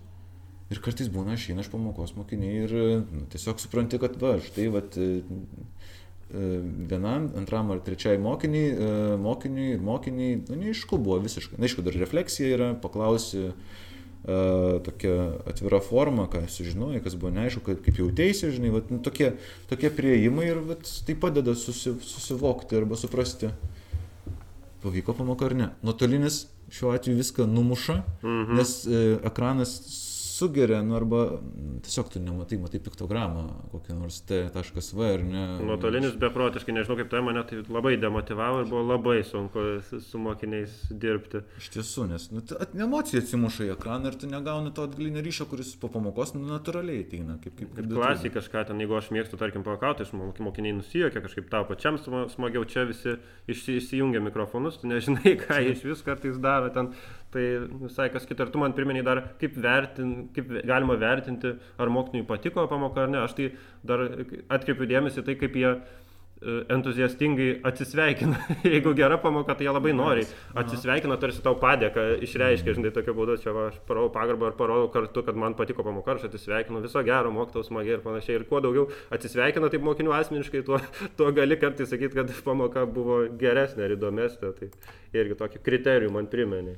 Ir kartais būna, aš einu iš pamokos mokiniai ir nu, tiesiog supranti, kad va, štai va, e, e, vienam, antram ar trečiai mokiniai, e, mokiniui, mokiniai, nu, neaišku buvo visiškai. Na, aišku, dar refleksija yra, paklausi Uh, tokia atvira forma, ką sužinojai, kas buvo neaišku, kaip, kaip jautėsi, žinai, vat, nu, tokie, tokie prieimai ir vat, tai padeda susi, susivokti arba suprasti, pavyko pamoka ar ne. Nuotolinis šiuo atveju viską numuša, mhm. nes e, ekranas sugeria, nu arba tiesiog tu nematai, matai piktogramą, kokią nors T.V ar ne. Nuotolinis beprotiškai, nežinau kaip tai mane tai labai demotivavo ir buvo labai sunku su mokiniais dirbti. Iš tiesų, nes nu, emocija atsimuša į ekraną ir tu negauni to atgalinio ryšio, kuris po pamokos nu, natūraliai ateina. Kaip, kaip, kaip Klasiai kažką ten, jeigu aš mėgstu, tarkim, pakauti, iš mokiniai nusijokia, kažkaip tau pačiam smagiau čia visi išsijungia mikrofonus, tu nežinai, ką jie iš vis kartais daro ten Tai visai kas kita. Ir tu man primeni dar, kaip, vertin, kaip galima vertinti, ar mokiniui patiko pamoka ar ne. Aš tai dar atkreipiu dėmesį tai, kaip jie e, entuziastingai atsisveikina. Jeigu gera pamoka, tai jie labai nori. Atsisveikina, tarsi tau padėka, išreiškia, žinai, tokiu būdu, čia va, aš parodau pagarbą ar parodau kartu, kad man patiko pamoka, aš atsisveikinu, viso gero, mokytau smagiai ir panašiai. Ir kuo daugiau atsisveikina taip mokinių asmeniškai, tuo, tuo gali kartais sakyti, kad pamoka buvo geresnė ir įdomesnė. Tai irgi tokį kriterijų man primenė.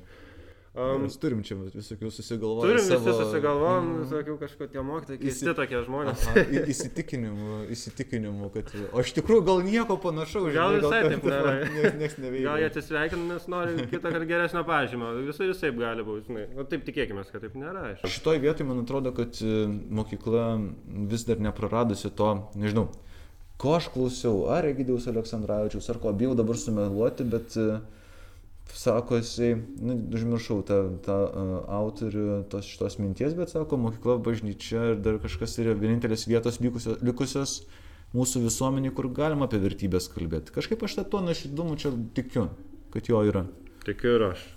Um, Mes turim čia visokių susigalvojimų. Turim savo... visi susigalvojom, mm. visokių kažkokie mokytojai, keisti Įsi... tokie žmonės. Aha, įsitikinimų, įsitikinimų, kad... O iš tikrųjų gal nieko panašaus. Gal visai gal, taip nėra. Niekas neveikia. Gal jie atsisveikina, nes nori kitą kartą geresnio pažymą. Visai visai gali būti, žinai. O taip tikėkime, kad taip nėra. Aišku. Šitoj vietoj man atrodo, kad e, mokykla vis dar nepraradusi to, nežinau, ko aš klausiau, ar Egidiaus Aleksandраvičius, ar ko, bijau dabar sumeluoti, bet uh, sako jisai, nu, užmiršau tą, tą uh, autorių tos šitos minties, bet sako, mokykla, bažnyčia ir dar kažkas yra vienintelės vietos likusios, likusios mūsų visuomenė, kur galima apie vertybės kalbėti. Kažkaip aš tą to nuoširdumu čia tikiu, kad jo yra. Tikiu ir aš.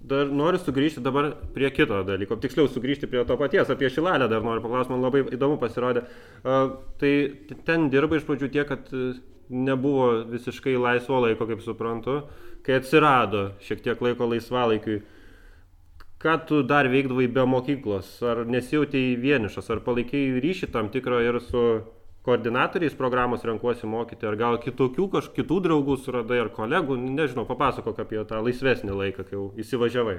Dar noriu sugrįžti dabar prie kito dalyko, tiksliau sugrįžti prie to paties, apie Šilalę dar noriu paklausti, man labai įdomu pasirodė. Uh, tai ten dirba iš pradžių tiek, kad nebuvo visiškai laisvo laiko, kaip suprantu, kai atsirado šiek tiek laiko laisvalaikiui. Ką tu dar veikdavai be mokyklos? Ar nesijautai vienišas, ar palaikai ryšį tam tikrą ir su koordinatoriais programos renkuosi mokyti, ar gal kitokių kažkitų draugų suradai, ar kolegų, nežinau, papasakok apie tą laisvesnį laiką, kai jau įsivažiavai.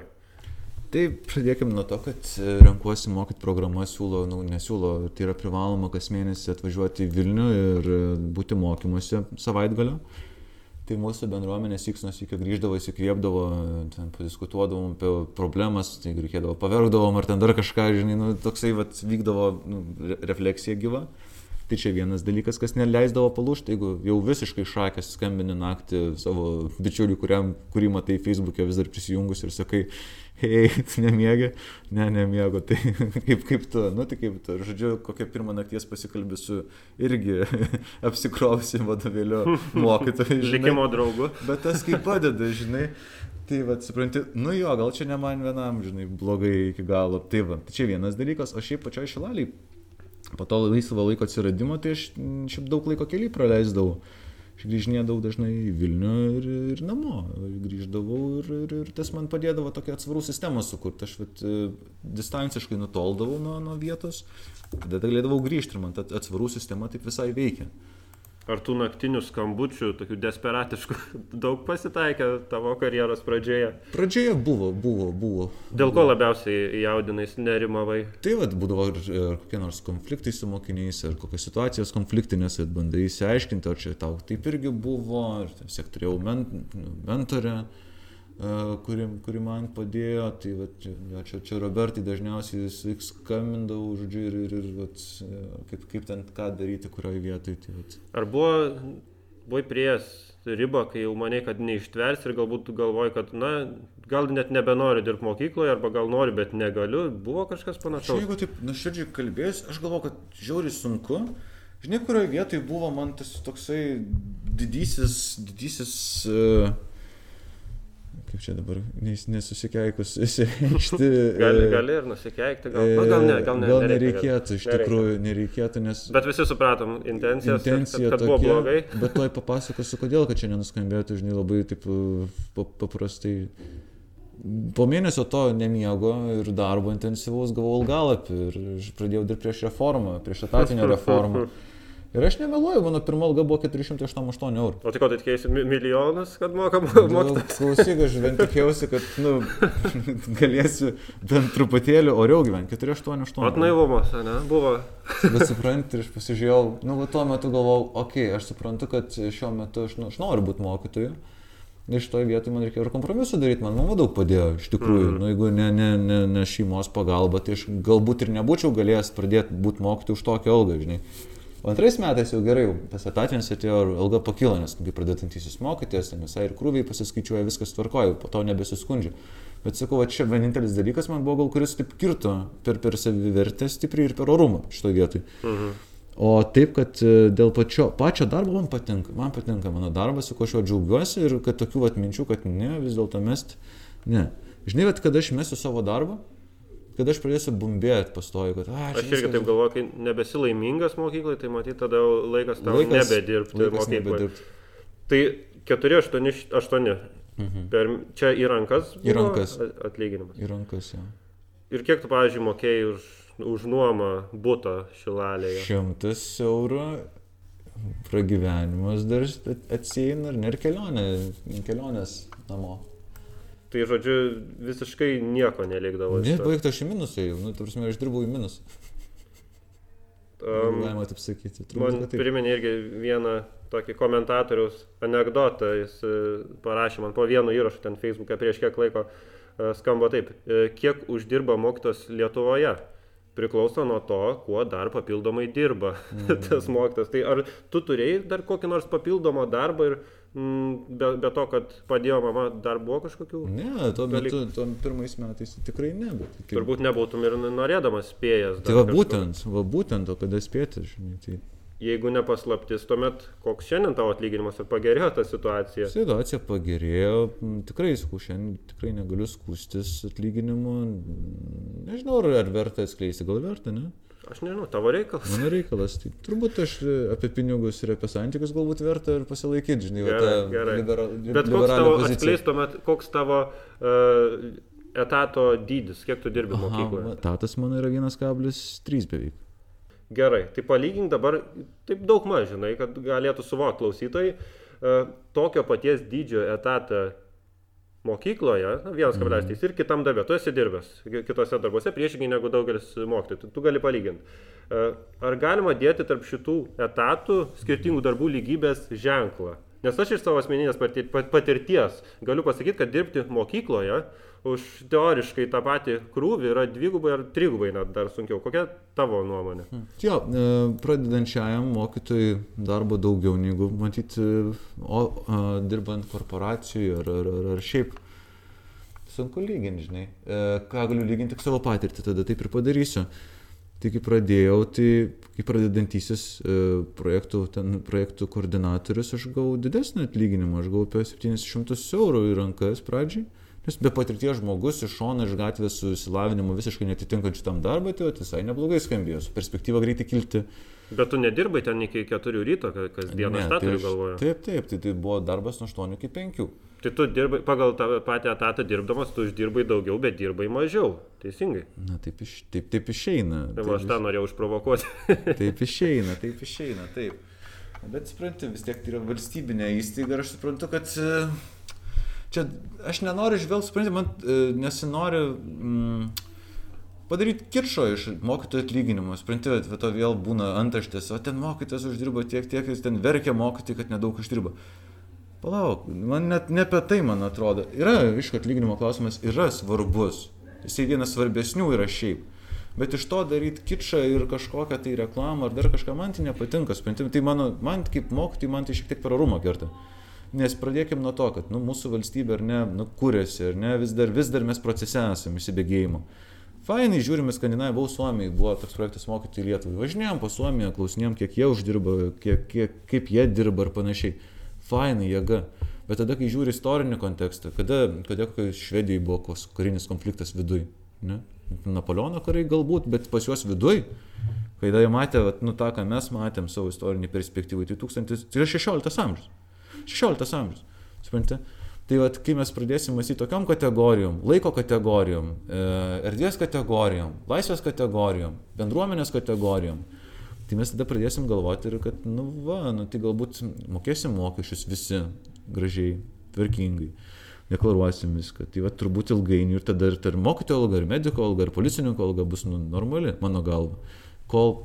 Tai pradėkime nuo to, kad e, renkuosi mokyti programą, siūlo, nu, nesiūlo, tai yra privaloma kas mėnesį atvažiuoti į Vilnių ir e, būti mokymuose savaitgalio. Tai mūsų bendruomenės įksnos iki grįždavo, įsikvėpdavo, ten padiskutuodavom apie problemas, tai reikėdavo paverkdavom ar ten dar kažką, žinai, nu, toksai vat, vykdavo nu, refleksija gyva. Tai čia vienas dalykas, kas neleisdavo palūšti, jeigu jau visiškai šakės skambini naktį savo bičiuliui, kuriam, kurį matai Facebook'e vis dar prisijungus ir sakai, hei, nemiegi, ne, nemiegu, tai kaip, kaip tu, nu tai kaip tu, žodžiu, kokią pirmą nakties pasikalbį su irgi apsikrovusi vadovėliu mokytoju. Žykimo draugu. Bet tas kaip padeda, žinai. Tai va, supranti, nu jo, gal čia ne man vienam, žinai, blogai iki galo. Tai va, tai čia vienas dalykas, o šiaip pačioj šilaliai, po to laisvo laiko atsiradimo, tai aš šiaip daug laiko keliai praleisdavau grįžinėdavau dažnai į Vilnių ir, ir namo. Grįždavau ir, ir, ir tas man padėdavo tokią atsvarų sistemą sukurti. Aš vat, e, distanciškai nutoldavau nuo, nuo vietos, tada galėdavau grįžti ir man ta atsvarų sistema taip visai veikia. Ar tų naktinių skambučių, tokių desperatiškų, daug pasitaikė tavo karjeros pradžioje? Pradžioje buvo, buvo, buvo. Dėl ko labiausiai jaudinais nerimavai? Tai vad būdavo ir, ir kokie nors konfliktai su mokiniais, ar kokios situacijos konfliktinės, ir bandai įsiaiškinti, ar čia tau taip irgi buvo, ir vis tiek turėjau men, mentorę. Uh, kuri, kuri man padėjo, tai va, čia, čia, čia Robertai dažniausiai vis skambindavau, žodžiu, ir, ir, ir vat, kaip, kaip ten ką daryti, kurioje vietoje. Tai, vat. Ar buvo, buvai prieš ribą, kai jau maniai, kad neištvers ir galbūt galvoji, kad, na, gal net nebenori dirbti mokykloje, arba gal nori, bet negaliu, buvo kažkas panašaus? Aš, jeigu taip nuširdžiai kalbėjus, aš galvoju, kad žiauriai sunku. Žinai, kurioje vietoje buvo man tas toksai didysis, didysis uh, kaip čia dabar nes, nesusikeikus išsireikšti. gali, gali ir nusikeikti, gal, na, gal ne, gal ne. Gal nereikėtų, iš tikrųjų nereikėtų, nes... Bet visi supratom intenciją, intencija kad, kad buvo tokia, blogai. Bet toj papasakosiu, kodėl, kad čia nenuskambėtų, žinai, labai taip paprastai. Po mėnesio to nemiego ir darbo intensyvaus gavau algalapį ir pradėjau dirbti prieš reformą, prieš etatinę reformą. Ir aš nemeluoju, mano pirma alga buvo 488 eurų. O tai ko, tai tikėjai milijonus, kad mokam Nu, mokytis? Klausyk, aš bent tikėjausi, kad nu, galėsiu bent truputėlį oriau gyventi. 488. Ot naivumas, ne? Buvo. Bet supranti, ir aš pasižiūrėjau, nu, va, tuo metu galvojau, okei, okay, aš suprantu, kad šiuo metu aš, nu, aš noriu būti mokytoju. Ir šitoje vietoje man reikėjo ir kompromisų daryti, man mama daug padėjo, iš tikrųjų. Mm. Nu, jeigu ne, ne, ne, ne šeimos pagalba, tai aš galbūt ir nebūčiau galėjęs pradėti būti mokytoju už tokią algą, žinai. O antrais metais jau gerai, tas etatinis atėjo ir alga pakilo, nes kai pradedantysis mokytis, ten visai ir krūviai pasiskaičiuoja, viskas tvarkoja, po to nebesiskundžia. Bet sakau, va, čia vienintelis dalykas man buvo gal, kuris taip kirto per, per savivertę stipriai ir per orumą šitoje vietoje. Mhm. O taip, kad e, dėl pačio, pačio darbo man patinka, man patinka mano darbas, su kuo aš jo džiaugiuosi ir kad tokių atminčių, kad ne, vis dėlto mest, ne. Žinai, kad kada aš mesiu savo darbą, kad aš pradėsiu bumbėti pastoju, kad aš... Aš irgi taip galvoju, kai nebesi laimingas mokykloje, tai matyt, tada laikas tau Laikas- nebedirbti laikas mokykloje. nebedirbti. Tai 4, 8, 8. Mhm. Per, čia į rankas. Į rankas. a- Atlyginimas. Į rankas jau. Ir kiek tu, pavyzdžiui, mokėjai už, už nuomą būtą šilalėje? Šimtas eurų pragyvenimas dar ne ir kelionė, kelionės namo. Tai žodžiu, visiškai nieko nelikdavo. Ne, baigta aš į minusą nu, tarsi aš dirbau į minusą. Am, Galima taip sakyti. Turbūt, Man priminė irgi vieną tokį komentatoriaus anegdotą, jis e, parašė man po vienu įrašu ten Facebook'e prieš kiek laiko, e, skamba taip, e, kiek uždirba mokytas Lietuvoje. Priklauso nuo to, kuo dar papildomai dirba mm. tas mokytas. Tai ar tu turėjai dar kokį nors papildomą darbą ir mm, be, be to, kad padėjo mama, dar buvo kažkokių? Ne, tuo metu, tuo pirmais metais tikrai ne. Tai, Turbūt nebūtum ir norėdamas spėjęs. tai va būtent, va būtent, o kada spėti, žinai, tai Jeigu nepaslaptis, tuomet koks šiandien tavo atlyginimas ir pagerėjo ta situacija? situacija pagerėjo, m, tikrai, sakau, šiandien tikrai negaliu skūstis atlyginimu, nežinau, ar, ar verta atskleisti, gal verta, ne? Aš nežinau, tavo reikalas. Mano reikalas, tai turbūt aš e, apie pinigus ir apie santykius galbūt verta ir pasilaikyti, žinai, va, Gerai, tą gerai. libera, Bet koks tavo, atskleis tuomet, koks tavo uh, etato dydis, kiek tu dirbi Aha, mokykloje? va, Tatas mano yra 1,3 beveik. Gerai, tai palygink dabar, taip daug maž, žinai, kad galėtų suvokti klausytojai, uh, tokio paties dydžio etatą mokykloje, na, 1,3 Mhm. ir kitam darbė, tu esi dirbęs ki- kitose darbuose priešingai negu daugelis mokytojų, tu gali palyginti. Uh, Ar galima dėti tarp šitų etatų skirtingų darbų lygybės ženklą? Nes aš iš savo asmeninės pati- pat- patirties galiu pasakyti, kad dirbti mokykloje už teoriškai tą patį krūvį yra dvigubai ar trigubai net dar sunkiau. Kokia tavo nuomonė? Jo, e, pradedančiajam mokytojui darbo daugiau negu matyti, o a, dirbant korporacijų ar, ar, ar, ar šiaip. Sunku lyginti, žinai. E, Ką galiu lyginti tik savo patirtį, tada taip ir padarysiu. Tai kai pradėjau, tai kaip pradedantysis e, projektų, ten, projektų koordinatorius, aš gavau didesnį atlyginimą, aš gavau apie 700 eurų į rankas pradžiai. Nes be patirties žmogus iš šono, iš gatvės su įsilavinimu visiškai netitinkančiu tam darbą, tai visai neblogai skambėjo, su perspektyva greitai kilti Bet tu nedirbai ten iki 4 ryto ka- kasdieną, tą tai galvoje. Taip, taip, tai, tai buvo darbas nuo 8 iki 5. Tai tu dirbai, pagal tą patį etatą dirbdamas, tu uždirbai daugiau, bet dirbai mažiau. Teisingai. Na, taip, iš, taip, taip išeina. Tai Taip, aš tą norėjau išprovokuoti. Taip išeina, taip išeina, taip. Bet suprantu, vis tiek tai yra valstybinė įstaiga ir aš suprantu, kad e, čia aš nenoriu žvelgti, suprantu, man e, nesinori mm, padaryti kiršo iš mokytojų atlyginimo. Suprantu, va to vėl būna antraštės, o ten mokytojas uždirba tiek, tiek, jis ten verkia mokytojai, kad nedaug uždirba. Palauk, man net ne apie tai, man atrodo. Yra, aišku, atlyginimo klausimas yra svarbus. Jisai vienas svarbesnių yra šiaip. Bet iš to daryti kičą ir kažkokią tai reklamą ar dar kažką man tai nepatinka, supranti, tai mano, man kaip mokytojai, man tai šiek tiek per arumą kerta. Nes pradėkime nuo to, kad nu, mūsų valstybė ar ne, nu, kūrėsi, ar ne, vis dar, vis dar mes procese esame įsibėgėjimo. Fainai žiūrime Skandinavijai, buvau Suomijai, buvo toks projektas mokyti Lietuvai. Važinėjom po Suomiją, klausinėjom, kiek jie uždirba, kiek, kiek, kaip jie dirba ir panašiai. Fainai, jėga. Bet tada, kai žiūri istorinį kontekstą, kada, kada Švedijai buvo kos- karinis konfliktas viduj, ne? Napoleono kariai galbūt, bet pas juos viduj, kai jie matė, vat, nu tą, ką mes matėm savo istorinį perspektyvą, tai, 1000, tai yra 16 amžius. 16 amžius. Suprantate? Tai vat, kai mes pradėsim mąstyti tokiam kategorijom, laiko kategorijom, e, erdvės kategorijom, laisvės kategorijom, bendruomenės kategorijom, tai mes tada pradėsim galvoti ir kad, nu va, nu tai galbūt mokėsim mokesčius visi gražiai, tvarkingai, deklaruosim viską. Tai va turbūt ilgainiui ir tada ir, ir mokytojo alga, ir mediko alga, ir policininko alga bus nu, normali, mano galva. Kol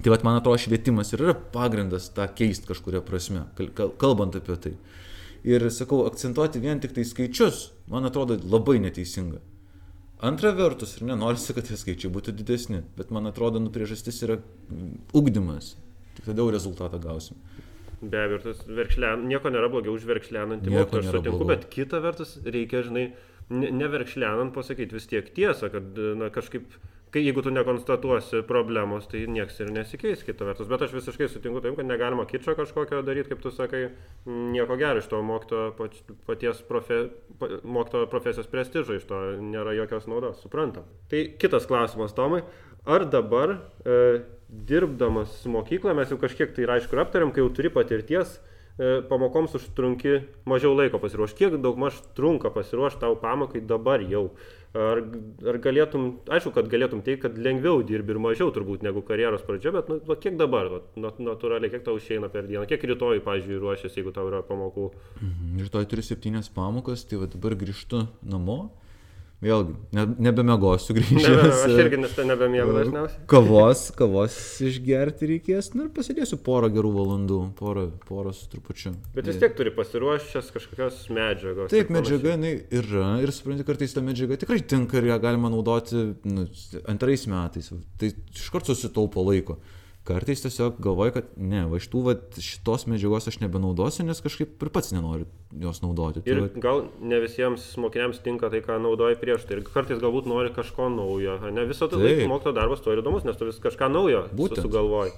Tai vad, man atrodo, švietimas ir yra pagrindas tą keisti kažkuria prasme, kal- kal- kalbant apie tai. Ir sakau, akcentuoti vien tik tai skaičius, man atrodo, labai neteisinga. Antra vertus, ir nenorisi, kad tie skaičiai būtų didesni, bet man atrodo, nu priežastis yra mm, ugdymas. Tik tada jau rezultatą gausim. Be abejo, tas verkšlen, nieko nėra blogiau už verkšlenantį mokytoją, aš sutinku, blogiau. bet kita vertus reikia, žinai, ne- neverkšlenant pasakyti vis tiek tiesą, kad, na, kažkaip, kai jeigu tu nekonstatuosi problemos, tai nieks ir nesikeis kita vertus. Bet aš visiškai sutinku taip, kad negalima kičio kažkokio daryti, kaip tu sakai, nieko gero iš to pač- paties profe, pa, mokytojo profesijos prestižo, iš to nėra jokios naudos, suprantam. Tai kitas klausimas, Tomai. Ar dabar, e, dirbdamas mokykloje, mes jau kažkiek tai ir aišku aptariam, kai jau turi patirties, pamokoms užtrunki mažiau laiko pasiruošti. Kiek daug maž trunka pasiruošti tau pamokai dabar jau? Ar, ar galėtum, aišku, kad galėtum teikti, kad lengviau dirbi ir mažiau turbūt negu karjeros pradžia, bet nu, va, kiek dabar, va, nat- natūraliai, kiek tau išeina per dieną, kiek rytoj, pavyzdžiui, ruošiasi, jeigu tau yra pamokų. Mhm. Rytoj turiu septynias pamokas, tai va dabar grįžtu namo. Vėlgi, ne, nebemegosiu Ne, grįžęs. ne, aš irgi nes ten nebemiegu dažniausiai. Kavos, kavos išgerti reikės, nu ir pasėdėsiu porą gerų valandų, porą, porą su trupučiu. Bet vis tiek turi pasiruošęs kažkokios medžiagos. Taip, medžiaga jinai yra ir supranti, kartais ta medžiaga tikrai tinka ir ją galima naudoti nu, antrais metais. Tai iš karto susitaupo laiko. Kartais tiesiog galvoju, kad ne, va iš tų va, šitos medžiagos aš nebenaudosiu, nes kažkaip ir pats nenoriu jos naudoti. Tai Ir va, gal ne visiems mokiniams tinka tai, ką naudoji prieš tai. Ir kartais galbūt nori kažko naujo. Ne visą laiką mokytojo darbas tuo ir įdomus, nes tu vis kažką naujo Būtent. sugalvoji.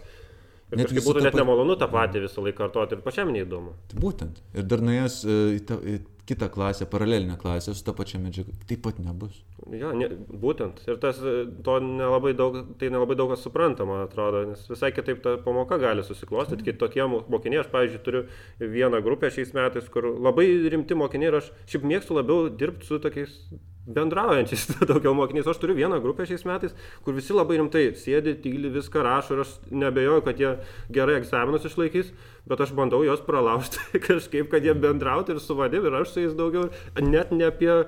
Ir Netgi kažkaip būtų net pat- nemalonu tą patį visą laiką kartoti ir pačiam neįdomu. tai būtent. Ir dar nuėjęs e, į, tą, į kitą klasę, paralelinę klasę su ta pačia medžiaga, taip pat nebus. Ja, ne, būtent. Ir tas, e, to nelabai daug, tai nelabai daug kas supranta, man atrodo, nes visai kitaip ta pamoka gali susiklostyti. Kitokie mo- mokiniai, aš, pavyzdžiui, turiu vieną grupę šiais metais, kur labai rimti mokiniai ir aš šiaip mėgstu labiau dirbti su tokiais bendraujančiais daugiau mokiniais. Aš turiu vieną grupę šiais metais, kur visi labai rimtai sėdi, tyli, viską rašo ir aš nebejoju, kad jie gerai egzaminus išlaikys, bet aš bandau juos pralaužti kažkaip, kad jie bendrautų ir su vadim ir aš su jais daugiau, net ne apie e,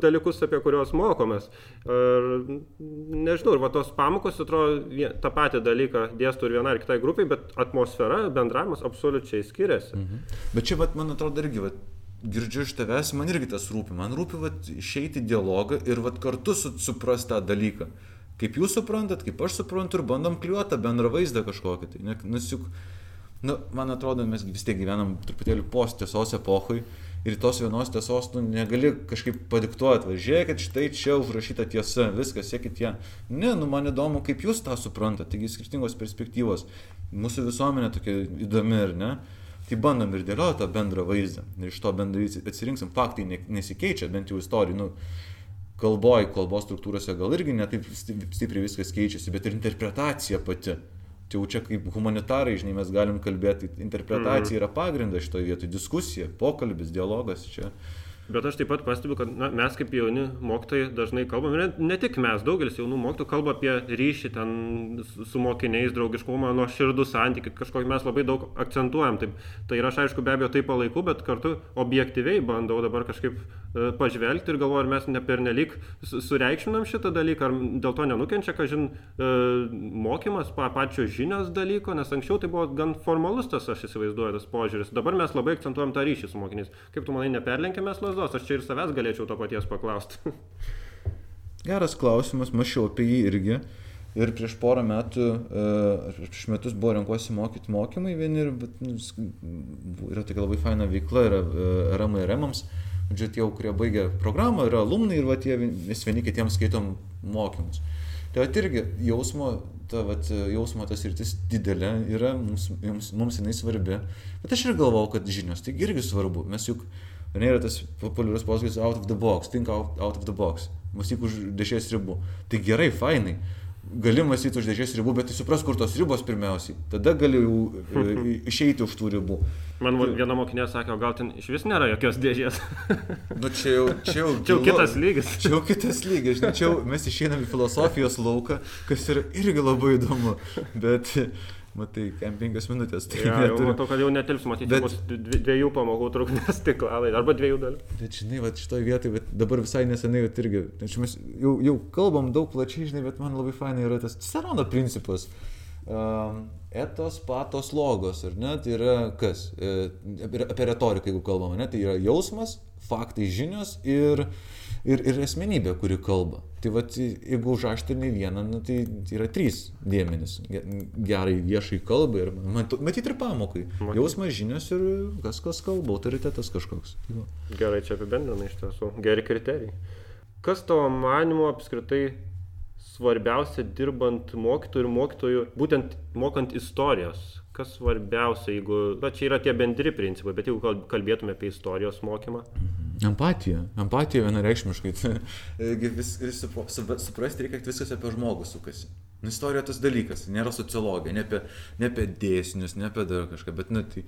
dalykus, apie kuriuos mokomės. Ir nežinau, ir va tos pamokos, atrodo, tą patį dalyką dėstų ir vienai ir kitai grupiai, bet atmosfera, bendravimas absoliučiai skiriasi. Mhm. Bet čia, vat, man atrodo, irgi, vat, girdžiu iš tavęs, man irgi tas rūpi. Man rūpi vat, išeiti į dialogą ir vat, kartu su, suprasti tą dalyką. Kaip jūs suprantat, kaip aš suprantu ir bandom kliuoti tą bendrą vaizdą kažkokį. Tai, ne, nes juk, nu, man atrodo, mes vis tiek gyvenam truputėlį post tiesos epochai ir tos vienos tiesos nu, negali kažkaip padiktuoti, važiuokit, štai čia užrašyta tiesa, viskas, siekit ją. Ne, nu man įdomu, kaip jūs tą suprantate, taigi skirtingos perspektyvos. Mūsų visuomenė tokia įdomi, ar ne? Tai bandom ir dėlioti tą bendrą vaizdą. Ir iš to bendrai atsirinksim. Faktai ne- nesikeičia, bent jau istorijai. Nu, kalboj, kalbos struktūrose gal irgi netaip sti- stipriai viskas keičiasi, bet ir interpretacija pati. Čia jau čia kaip humanitarai, žinai, mes galim kalbėti, interpretacija Mhm. yra pagrindas šitoje vietoje, diskusija, pokalbis, dialogas čia. Bet aš taip pat pastebiu, kad na, mes kaip jauni mokytojai dažnai kalbame, ne, ne tik mes, daugelis jaunų mokytojų kalba apie ryšį ten su- mokiniais, draugiškumą, nuo širdų santykių, kažkokį mes labai daug akcentuojam. Taip, tai ir aš aišku be abejo tai palaikau, bet kartu objektyviai bandau dabar kažkaip e, pažvelgti ir galvoju, ar mes ne pernelyg su- sureikšminam šitą dalyką, ar dėl to nenukenčia, kažin, e, mokymas pa, pačio žinios dalyko, nes anksčiau tai buvo gan formalus tas, aš įsivaizduoju, tas požiūris. Dabar mes labai akcentuojam tą ryšį su mokiniais. Kaip tu manai, neperlenkėme mes lasdos? Aš čia ir savęs galėčiau to paties paklausti. Geras klausimas, mačiau apie jį irgi. Ir prieš porą metų, e, ar prieš metus buvo renkuosi mokyti mokymai vieni ir bet, nu, yra tokia labai faina veikla, yra e, RMA ir RMams. Žodžiu, tie, kurie baigia programą, yra alumnai ir va, tie vis vieni kitiems skaitom mokymus. Tai va irgi jausmo, ta vat, jausmo tas rytis didelė yra, mums, mums, mums jinai svarbi. Bet aš ir galvau, kad žinios tai irgi svarbu. Mes juk, ne yra tas populiarus posakis out of the box, think out, out of the box, mąstyk už dešės ribų. Tai gerai, fainai. Gali mąstyti už dėžės ribų, bet tai supras, kur tos ribos pirmiausiai. Tada gali jau e, išeiti už tų ribų. Man viena mokinė sakė, o gal ten iš vis nėra jokios dėžės. Nu čia jau, čia jau, Čia jau kitas lygis. Čia jau kitas lygis, žinai, čia jau mes išeinam į filosofijos lauką, kas yra irgi labai įdomu, bet, matai, kem penkias minutės, tai Ja, jau neturi. matau, kad jau netilps matyti, Bet- bus dvi- dviejų pamokų trukmės tiklalai, arba dviejų dalių. Bet žinai, va šitoje vietoje, dabar visai nesenai, bet irgi, tai mes jau, jau kalbam daug plačiai, žinai, bet man labai fainai yra tas Cicerono principas. Um, etos, patos, logos, ar ne? Tai yra kas? E, apie retoriką, jeigu kalbame, ne? Tai yra jausmas, faktai, žinios ir, ir, ir asmenybė, kuri kalba. Tai va, jeigu užaštrini vieną, nu, tai, yra trys dėmenys. Ge- Gerai viešai kalbai ir mat- matyti ir pamokai. Matyt. Jausmas, žinios ir kas kas kalba, autoritetas kažkoks. Va. Gerai, čia apibendrinai iš tiesų. Geri kriterijai. Kas tavo manimo apskritai svarbiausia dirbant mokytojų ir mokytojų, būtent mokant istorijos? Kas svarbiausia, jeigu, na čia yra tie bendri principai, bet jeigu kal- kalbėtume apie istorijos mokymą? Empatija. Empatija vienareikšmiškai. Vis, vis supra- supra- suprasti reikia, kad viskas apie žmogų sukasi. Nu, istorija tas dalykas, nėra sociologija, ne apie, ne apie dėsnius, ne apie dar kažką, bet nu, tai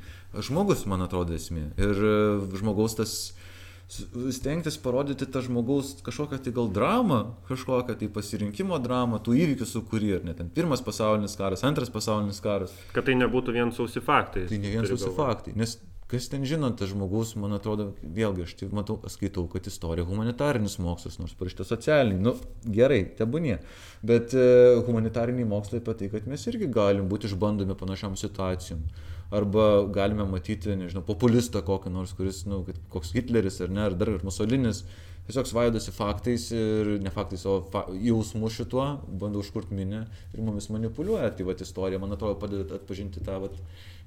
žmogus, man atrodo, esmė. Ir e, žmogaus tas s- stengtis parodyti tą žmogaus kažkokią tai gal dramą, kažkokią tai pasirinkimo dramą, tų įvykių sukūrį, ar net ten pirmas pasaulinis karas, antras pasaulinis karas. Kad tai nebūtų vien sausi faktai. Tai ne vien sausi faktai, nes kas ten žinot, tas žmogus, man atrodo, vėlgi aš tai matau, skaitau, kad istorija humanitarinis mokslas, nors parašyta socialiniai, nu gerai, tebūnie, bet e, humanitariniai mokslai apie tai, kad mes irgi galim būti išbandomi panašiam situacijom. Arba galime matyti, nežinau, populistą kokį nors, kuris, nu, kaip koks Hitleris ar ne, ar dar ir Musolinis, tiesiog svaidosi faktais ir ne faktais, o fa jausmu šituo, bando užkurti minę ir mumis manipuliuoja. Tai va, istorija, man atrodo, padeda atpažinti tą vat,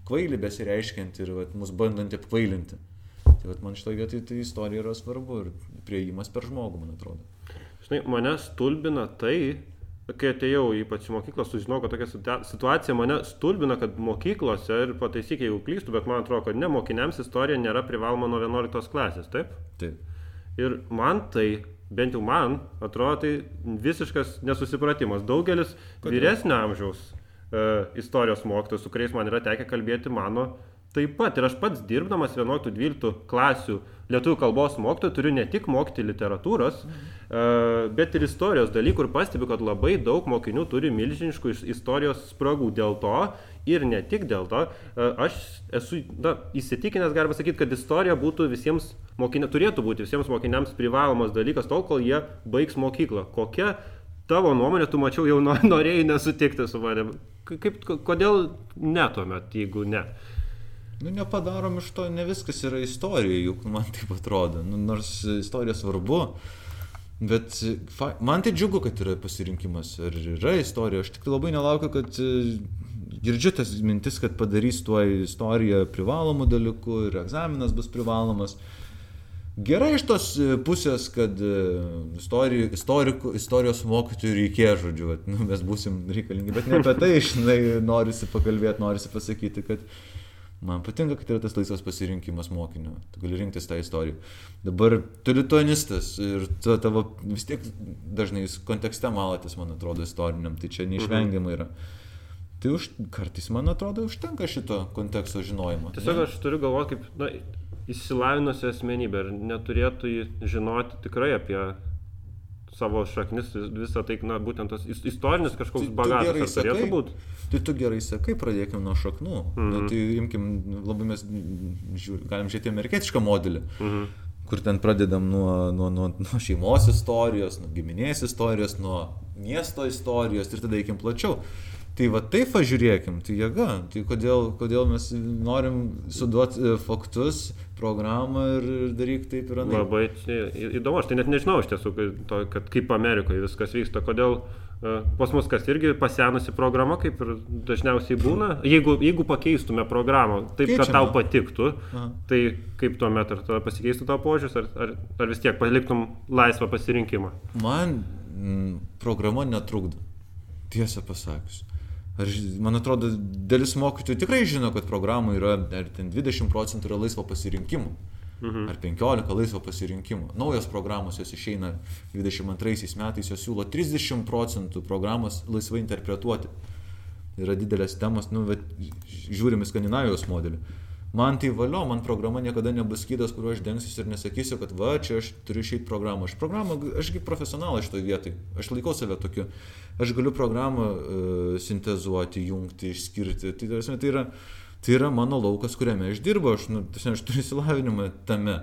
kvailį besireiškiant ir vat, mus bandant apkvailinti. Tai vat, man šitoje vietoje tai istorija yra svarbu ir prieimas per žmogų, man atrodo. Žinai, mane stulbina tai, kai atėjau ypač į mokyklą, sužinojau, kad tokia situa- situacija mane stulbina, kad mokyklose, ir pataisyk, jeigu klystu, bet man atrodo, kad ne mokiniams istorija nėra privaloma nuo 11 klasės, taip? Taip. Ir man tai, bent jau man, atrodo, tai visiškas nesusipratimas. Daugelis Kodėl? vyresnio amžiaus e, istorijos mokytojų, su kuriais man yra tekę kalbėti, mano taip pat. Ir aš pats dirbdamas 11-12 klasių lietuvių kalbos mokytojų turiu ne tik mokyti literatūros, e, bet ir istorijos dalykų ir pastebiu, kad labai daug mokinių turi milžiniškų is- istorijos spragų. Dėl to ir ne tik dėl to, e, aš esu na, įsitikinęs, galima sakyti, kad istorija būtų visiems mokiniams, turėtų būti visiems mokiniams privalomas dalykas, tol kol jie baigs mokyklą. Kokia tavo nuomonė, tu mačiau jau no- norėjai nesutikti su manim. K- Kaip, kodėl ne tuomet, jeigu ne? Nu, nepadarom iš to, ne viskas yra istorija, juk man taip atrodo. Nu, nors istorija svarbu, bet fa... man tai džiugu, kad yra pasirinkimas. Ar yra istorija, aš tik labai nelaukiu, kad e, girdžiu tas mintis, kad padarys tuo istoriją privalomų dalykų ir egzaminas bus privalomas. Gerai iš tos e, pusės, kad e, istorijų, istorikų, istorijos mokytojų reikės, žodžiu, vat, nu, mes būsim reikalingi, bet ne apie tai, žinai, norisi pakalbėti, norisi pasakyti, kad man patinka, kad yra tas laisvas pasirinkimas mokinio, tu gali rinktis tą istoriją. Dabar tu lituanistas ir tu, tavo vis tiek dažnai jūs kontekste malatis, man atrodo, istoriniam, tai čia neišvengiamai yra. Tai už, kartais, man atrodo, užtenka šito konteksto žinojimo. Tiesiog ne? aš turiu galvoti, kaip, na, įsilavinusi asmenybė ir neturėtų žinoti tikrai apie savo šaknis, visą tai, na, būtent tas is- istorinis kažkoks Tu- tu bagažas ar turėtų būti. Tai tu gerai sakai, pradėkime nuo šaknų. Mhm. Na, Mhm. tai imkim, labai mes žiūr, galim žiūrėti amerikietišką modelį, Mhm. kur ten pradedam nuo, nuo, nuo, nuo šeimos istorijos, nuo giminės istorijos, nuo miesto istorijos ir tada eikim plačiau. Tai va taip pažiūrėkim, tai jėga. Tai kodėl, kodėl mes norim suduoti e, faktus, programą ir, ir daryk taip ir anaip. Labai įdomu, aš tai net nežinau iš tiesų, kad, to, kad kaip Amerikoje viskas vyksta, kodėl e, pas mus kas irgi pasenusi programa, kaip ir dažniausiai būna. Jeigu, jeigu pakeistume programą taip, kad Keičiame. tau patiktų, Aha. tai kaip tuomet ar tada pasikeistų tavo požiūris, ar, ar, ar vis tiek paliktum laisvą pasirinkimą? Man mm, programa netrukdo. Tiesą pasakius. Ar, man atrodo, dalis mokytojų tikrai žino, kad programų yra, ar ten 20 procentų yra laisvo pasirinkimo. Mhm. Ar 15 laisvo pasirinkimo. Naujos programos jos išeina 22 metais, jos siūlo 30 procentų programos laisvai interpretuoti. Yra didelės temos, nu, bet žiūrim į Skandinavijos modelį. Man tai valio, man programa niekada nebus skydas, kuriuo aš dengsiu ir nesakysiu, kad va, čia aš turiu išeiti programą. Aš programą, ašgi profesionalas šitoje vietoje, aš laikau save tokiu. Aš galiu programą uh, sintezuoti, jungti, išskirti. Tai, tarsi, tai, yra, tai yra mano laukas, kuriame aš dirbu, aš, nu, tarsi, aš turiu įsilavinimą tame.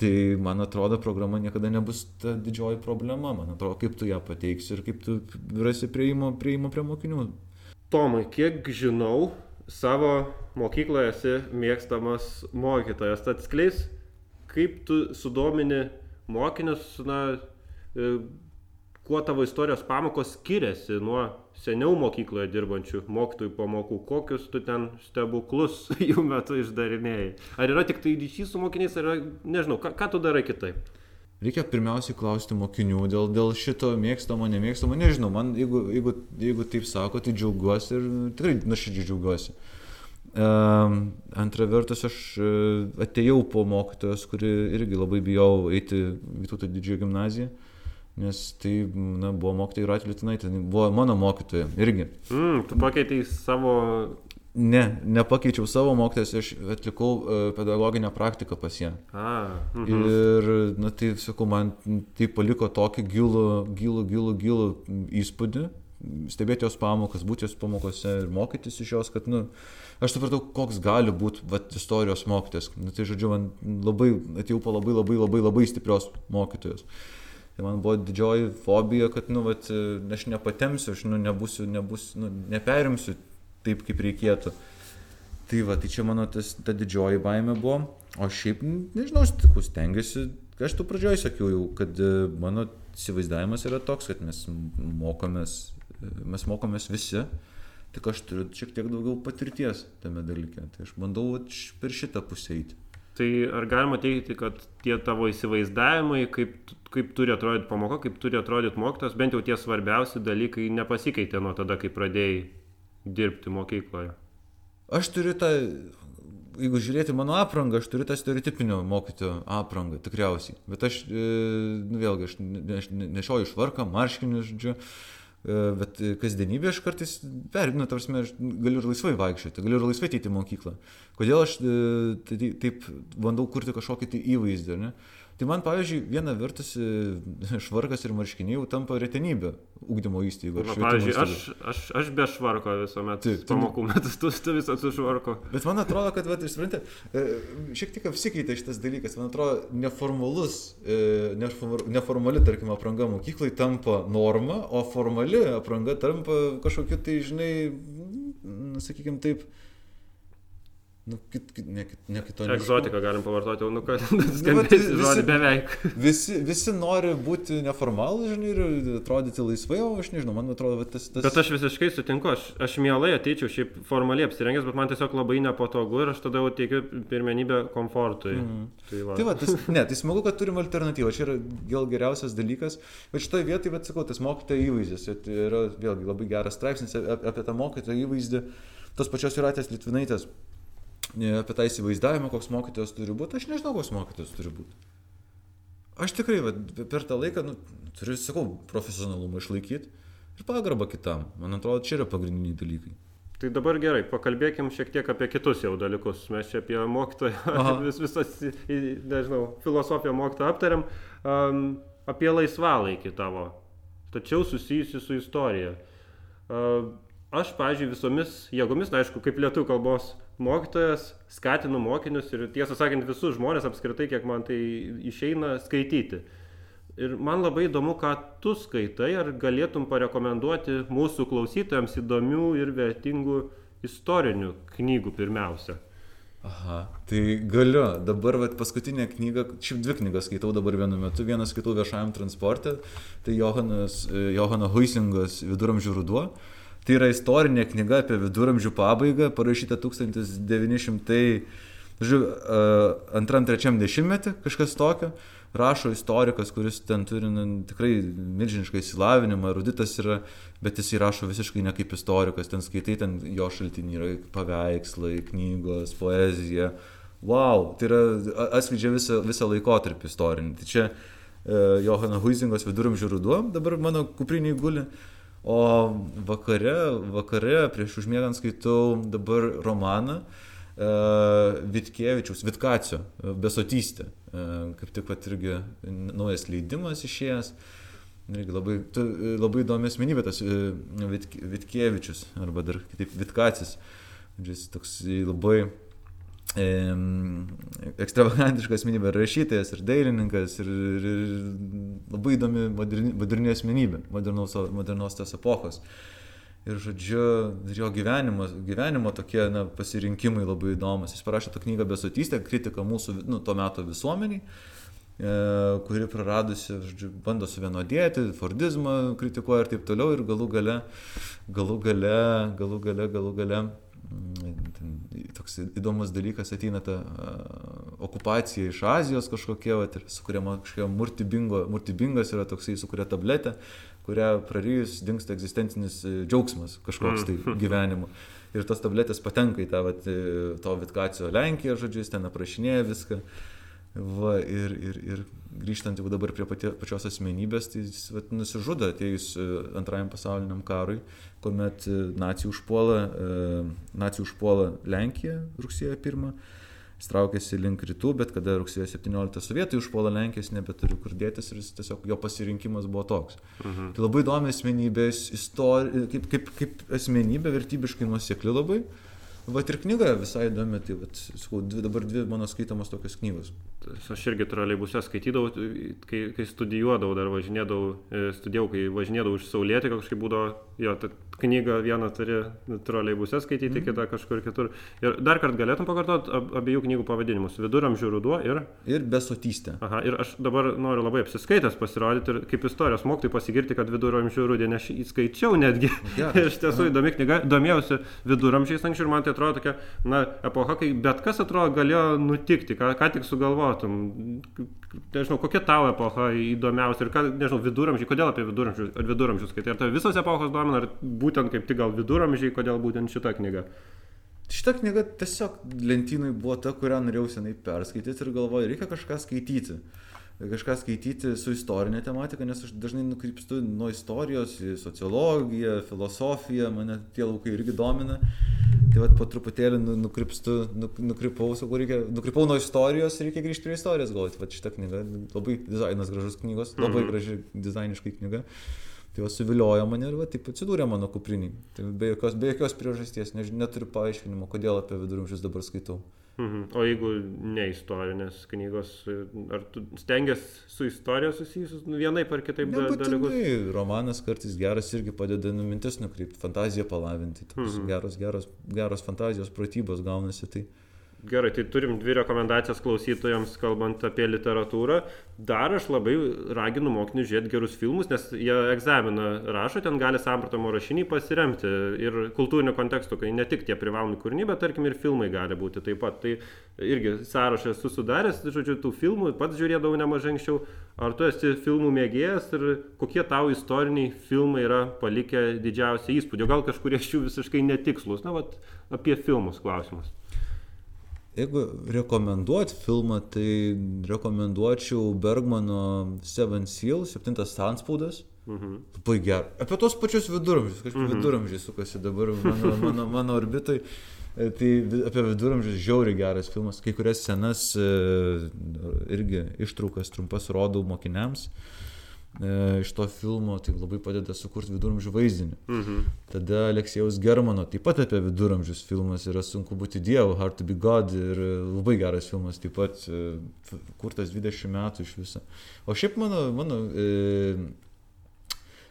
Tai man atrodo, programa niekada nebus ta didžioji problema. Man atrodo, kaip tu ją pateiksi ir kaip tu rasi prieimo, prieimo prie mokinių. Tomai, kiek žinau, savo mokykloje esi mėgstamas mokytojas. Tad skleis, kaip tu sudomini mokinius, na, e, kuo tavo istorijos pamokos skiriasi nuo seniau mokykloje dirbančių mokytojų pamokų, kokius tu ten stebuklus jų metu išdarinėjai. Ar yra tik tai ryšys su mokiniais, ar yra, nežinau, ką, ką tu darai kitaip? Reikia pirmiausiai klausti mokinių dėl, dėl šito mėgstamo, nemėgstamo. Nežinau, man jeigu, jeigu, jeigu taip sako, tai džiaugiuosi ir tikrai nuoširdžiai džiaugiuosi. Um, antra vertus, aš e, atėjau po mokytojos, kuri irgi labai bijau eiti Vytauto didžiojo gimnaziją, nes tai na, buvo mokytoja ir atlitinai, tai buvo mano mokytoja irgi. Mm, tu pakeitei savo... Ne, nepakeičiau savo mokytojas, aš atlikau uh, pedagoginę praktiką pas ją. A, mhm. Ir, na tai, sakau, man tai paliko tokį gilų, gilų, gilų, gilų įspūdį, stebėti jos pamokas, būti jos pamokose ir mokytis iš jos, kad, na, aš supratau, koks gali būti, va, istorijos mokytojas. Na tai, žodžiu, man labai, atėjau po labai, labai, labai, labai stiprios mokytojos. Tai man buvo didžioji fobija, kad, nu, vat, aš nepatemsiu, aš, nu, nebūsiu, nebūsiu, nu, neperimsiu taip, kaip reikėtų. Tai va, tai čia mano tas, ta didžioji baime buvo. O šiaip, nežinau, aš tik stengiuosi, aš tu pradžioj sakiau jau, kad e, mano įsivaizdavimas yra toks, kad mes mokomės, e, mes mokomės visi, tik aš turiu šiek tiek daugiau patirties tame dalyke. Tai aš bandau per šitą pusę eiti. Tai ar galima teigti, kad tie tavo įsivaizdavimai, kaip, kaip turi atrodyti pamoka, kaip turi atrodyti mokytas, bent jau tie svarbiausi dalykai nepasikeitė nuo tada, kai pradėjai dirbti mokykloje? Aš turiu tą, jeigu žiūrėti mano aprangą, aš turiu tą stereotipinio mokytojo aprangą, tikriausiai. Bet aš, e, nu vėlgi, aš, ne, aš ne- nešioju švarką, marškinius, žodžiu. e, Bet kasdienybė aš kartais perinu, tarsi aš galiu ir laisvai vaikščioti, galiu ir laisvai ateiti į mokyklą. Kodėl aš e, tai- taip bandau kurti kažkokį tai įvaizdį, ne? Tai man, pavyzdžiui, viena vertus e, švarkas ir marškiniai jau tampa retenybė ūkdymo įstaigų. Na, pavyzdžiui, aš, aš, aš be švarko visuomet Taip, tu- pamokų metus, tu, tu visą su švarko. Bet man atrodo, kad, vat, suprantate, šiek tiek apsikeitė šitas dalykas. Man atrodo, neformalus, e, neform- neformali, tarkim, apranga mokyklai tampa norma, o formali apranga tampa kažkokiu tai, žinai, nu, sakykime taip, nu, kit, kit, ne, kit, ne kitoniškumu. Egzotiką galim pavartoti, jau nu ką, Nu, skambės visi- beveik. Visi, visi nori būti neformalus, žinai, ir atrodyti laisvai, o aš nežinau, man atrodo, vat tas... tas... Bet aš visiškai sutinku, aš, aš mielai ateičiau šiaip formaliai apsirengęs, bet man tiesiog labai nepatogu ir aš tada jau teikiu pirmenybę komfortui. Mhm. Tai va. Tai va, tas, ne, tai smagu, kad turim alternatyvą, čia yra gal geriausias dalykas, bet šitoje vietoje, bet sakau, tas mokytojo įvaizdis, tai yra vėlgi labai geras straipsnis ap- apie tą mokytojo įvaizdį, tos pačios Juratės Litvinaitės, e, apie tą įsivaizdavimą, koks mokytojas turi būti, aš nežinau, koks mokytojas turi būti. Aš tikrai va, per tą laiką nu, turiu, sakau, profesionalumą išlaikyti ir pagarbą kitam. Man atrodo, čia yra pagrindiniai dalykai. Tai dabar gerai, pakalbėkim šiek tiek apie kitus jau dalykus. Mes čia apie mokytoją, vis, visas, nežinau, filosofiją mokytoją aptariam, um, apie laisvalaikį tavo, tačiau susijusi su istorija. Uh, aš, pažiūrėjau, visomis jėgomis, na, aišku, kaip lietuvių kalbos mokytojas, skatinu mokinius ir tiesą sakant visus žmonės apskritai, kiek man tai išeina, skaityti. Ir man labai įdomu, ką tu skaitai, ar galėtum parekomenduoti mūsų klausytojams įdomių ir vertingų istorinių knygų pirmiausia. Aha, tai galiu. Dabar vat, paskutinę knygą, šiaip dvi knygas skaitau dabar vienu metu. Vieną skaitau viešajam transporte, tai Johanas, Johano Huisingos Viduramžių ruduo. Tai yra istorinė knyga apie viduramžių pabaigą, parašyta 1900, žodžiu, antram, trečiam dešimtmetį, kažkas tokio rašo istorikas, kuris ten turi nu, tikrai milžinišką įsilavinimą, eruditas yra, bet jis įrašo visiškai ne kaip istorikas, ten skaitai, ten jo šaltiniai yra paveikslai, knygos, poezija. Wow, tai yra atskleidžia visą, visą laikotarpį istorinį. Tai čia e, Johano Huizingos viduramžių ruduo, dabar mano kupriniai guli. O vakare, vakare prieš užmiegant skaitau dabar romaną, E, Vitkievičiaus, Vitkacio, e, Besotystė. E, kaip tik pat irgi naujas leidimas išėjęs. Irgi labai, tu, labai įdomi asmenybė tas Vit, Vitkievičius, arba dar kitaip Vitkacis. Jis toks labai ekstravagantiška asmenybė, rašytojas ir dailininkas, ir, ir, ir labai įdomi moderni, moderni asmenybė, modernos, modernos tos epochos. Ir žodžiu, jo gyvenimo, gyvenimo tokie na, pasirinkimai labai įdomus. Jis parašė tą knygą Besotystė, kritika mūsų nu, to meto visuomeniai, e, kuri praradusi, žodžiu, bando suvienodėti, Fordizmą kritikuoja ir taip toliau. Ir galų gale, galų gale, galų gale, galų gale, mm, toks įdomus dalykas ateina ta okupacija iš Azijos kažkokia, vat, ir sukuriama kažkokia murtibingo, murtibingas yra toksai, sukuria tabletę. Kurią prarijus dinksta egzistencinis e, džiaugsmas kažkoks tai mm. gyvenimu. Ir tos tabletės patenka į tą vat, e, to Vitkacio Lenkiją, žodžiu, jis ten aprašinėja viską. Va, ir, ir, ir grįžtant jau dabar prie pati, pačios asmenybės, tai jis vat, nusižudo atėjus e, antrajam pasauliniam karui, kuomet nacijų užpuola, nacijų užpuola Lenkiją rugsėjo 1 jis traukėsi link rytų, bet kada rugsėjo 17 sovietai užpuola Lenkijos, nebeturi kur dėtis ir jis tiesiog jo pasirinkimas buvo toks. Mhm. Tai labai įdomi asmenybė, istorija, kaip, kaip, kaip asmenybė vertybiškai nuosekli labai. Vat ir knyga visai įdomi, tai vat, sakau, dvi, dabar dvi mano skaitamos tokios knygos. Aš irgi troleibuse skaitydavau, kai, kai studijuodavau, dar važinėdavau, e, studijavau, kai važinėdavau iš Saulėtį, kažkaip būdavo, jo, knygą vieną turi troleibuse skaityti, mm. kitą kažkur kitur. Ir dar kartą galėtum pakartoti ab, abiejų knygų pavadinimus - Viduramžių ruduo ir... Ir Besotystė. Aha, ir aš dabar noriu labai apsiskaitęs pasirodyti ir kaip istorijos mokytojai pasigirti, kad Viduramžių rudenį aš įskaičiau netgi. ir iš tiesų įdomi knyga, domėjausi Viduramžiais anksčiau ir man tai atrodo tokia, na, epocha, kai bet kas atrodo galėjo nutikti, ką, ką tik sugalvotum. Nežinau, kokia tavo epocha įdomiausia ir ką, nežinau, viduramžiai, kodėl apie viduramžius, ar viduramžius skaitai, ar tai visos epochos domina, ar būtent kaip tik gal viduramžiai, kodėl būtent šita knyga. Šitą knygą tiesiog lentynai buvo ta, kurią norėjau senai perskaityti ir galvoju, reikia kažką skaityti kažką skaityti su istorinė tematika, nes aš dažnai nukrypstu nuo istorijos į sociologiją, filosofiją, mane tie laukai irgi domina. Tai vad po truputėlį nu, nukrypstu, nuk, nukrypau, sakau, reikia, nukrypau nuo istorijos, reikia grįžti prie istorijos, galvoti, va šitą knygą, labai dizainas gražus knygos, labai mhm. graži dizainiškai knyga. Tai jos suviliojo mane ir va, taip atsidūrė mano kuprinį. Tai be jokios, be jokios priežasties, ne, neturiu paaiškinimo, kodėl apie viduramžius dabar skaitau. Mhm. O jeigu ne istorinės knygos, ar tu stengiasi su istorija susijusius vienai par kitaip dalykus? Romanas kartais geras irgi padeda mintis nukreipti, fantaziją palavinti. Mhm. Geros, geros, geros fantazijos pratybos gaunasi. Tai... Gerai, tai turim dvi rekomendacijas klausytojams, kalbant apie literatūrą. Dar aš labai raginu mokinius žiūrėti gerus filmus, nes jie egzaminą rašo, ten gali sampratomo rašinį pasiremti ir kultūrinio konteksto, kai ne tik tie privalomi kūriniai, bet tarkim ir filmai gali būti taip pat. Tai irgi sąrašą esu sudaręs, žodžiu, tų filmų, pats žiūrėdavau nemažai anksčiau. Ar tu esi filmų mėgėjas ir kokie tau istoriniai filmai yra palikę didžiausią įspūdį, gal kažkurie iš jų visiškai netikslus, na, vat, apie filmus klausimus. Jeigu rekomenduot filmą, tai rekomenduočiau Bergmano Seven Seal, septintas transpaudas. Mhm. Labai gerai. Apie tos pačius viduramžius, kažkaip Mhm. viduramžiai sukasi dabar mano, mano, mano orbitai. E, Tai apie viduramžius žiauriai geras filmas. Kai kurias scenas e, irgi ištraukas trumpas rodau mokiniams e, iš to filmo, tai labai padeda sukurti viduramžių vaizdinį. Mhm. Tada Aleksėjaus Germano, taip pat apie viduramžius filmas yra Sunku būti Dievu, Hard to be God ir e, labai geras filmas, taip pat e, kurtas 20 metų iš viso. O šiaip mano, mano e,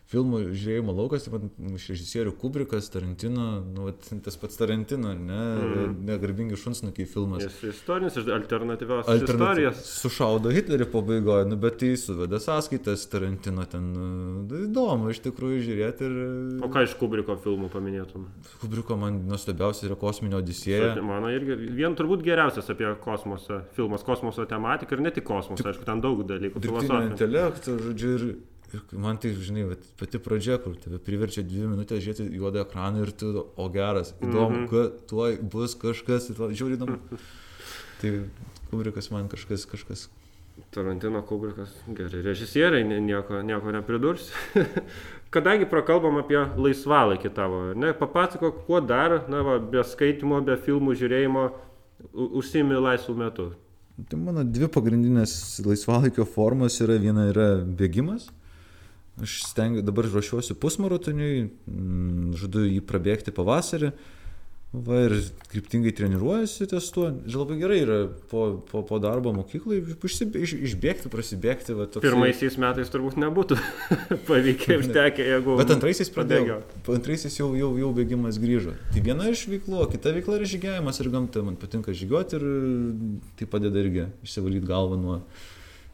filmų žiūrėjimo laukas, taip pat iš režisierių Kubrikas, Tarantino, nu, vat, tas pats Tarantino, ar ne, Mhm. negarbingi šunsnukiai filmas. Jis istorinis alternatyvios Alternatyv- istorijos. Sušaudo Hitlerį pabaigoje, nu, bet tai suveda sąskaitas Tarantino ten. nu, Įdomu iš tikrųjų žiūrėti ir... O ką iš Kubriko filmų paminėtum? Kubriko man nuostabiausia yra kosminio Odisėja. Mano irgi vien turbūt geriausias apie kosmosą filmas, kosmoso tematika ir ne tik kosmosą, aišku, ten daug dalykų. Dirbtinio intelekto, žodžiu, ir, ir man tai, žinai, pati pradžia, kur tave priverčia dvi minutės žiūrėti juodą ekraną ir tu, o geras, įdomu, Mhm. kad tuoj bus kažkas, žiauriai įdomu. tai Kubrikas man kažkas, kažkas. Tarantino Kubrikas, geri režisieriai, nieko, nieko nepridurs. Kadangi prakalbam apie laisvalaikį tavo, ne, papasakok, kuo dar, na, va, be skaitimo, be filmų žiūrėjimo, u- užsiimi laisvų metų. Tai mano dvi pagrindinės laisvalaikio formos yra viena yra bėgimas. Aš stengiu, dabar ruošiuosi pusmaratoniui, mm, žadu jį prabėgti pavasarį. Va ir kryptingai treniruojasi ties tuo. Ir labai gerai yra po, po, po darbo mokyklai išsib- iš, išbėgti, prasibėgti. Va, toksai- Pirmaisiais metais turbūt nebūtų pavykę užtekę, jeigu... Bet antraisiais pradėjau. antraisiais jau, jau, jau bėgimas grįžo. Tai viena iš veiklų, kita veikla yra žygiavimas ir gamta. Man patinka žygiuoti ir tai padeda irgi išsivalyti galvą nuo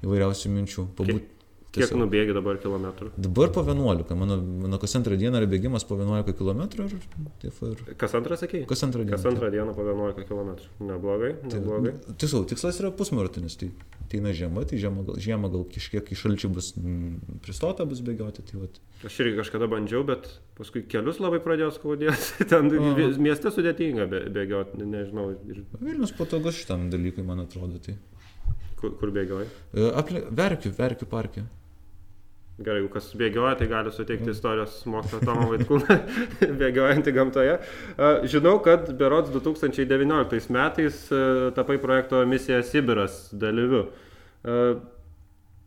įvairiausių minčių. Pabūt, Kiek nubėgi dabar kilometrų? Dabar po 11. Mano, mano kas antrą dieną yra bėgimas po 11 km. Ir, taip, ir Kas antrą sakei? kas antrą dieną. Kas antrą dieną po 11 km. Neblogai, neblogai. Tiksliau, tikslas yra pusmaratinis. Tai ateina žiema, tai žiema gal, žiema gal kažkiek į šalčių bus mm, pristota, bus bėgioti. Tai vat. Aš irgi kažkada bandžiau, bet paskui kelius labai pradėjo skaudėti. Ten vi- mieste sudėtinga bė- bėgioti, ne- nežinau, ir Vilnius patogus šitam dalykui, man atrodo. Tai. kur, kur bėgioji. Verkiu, verkiu parke. Gerai, jeigu kas bėgioja, tai gali suteikti istorijos mokytojo Tomo Vaitkūną, bėgiojantį gamtoje. Žinau, kad berods 2019 metais tapai projekto misija Sibiras dalyviu.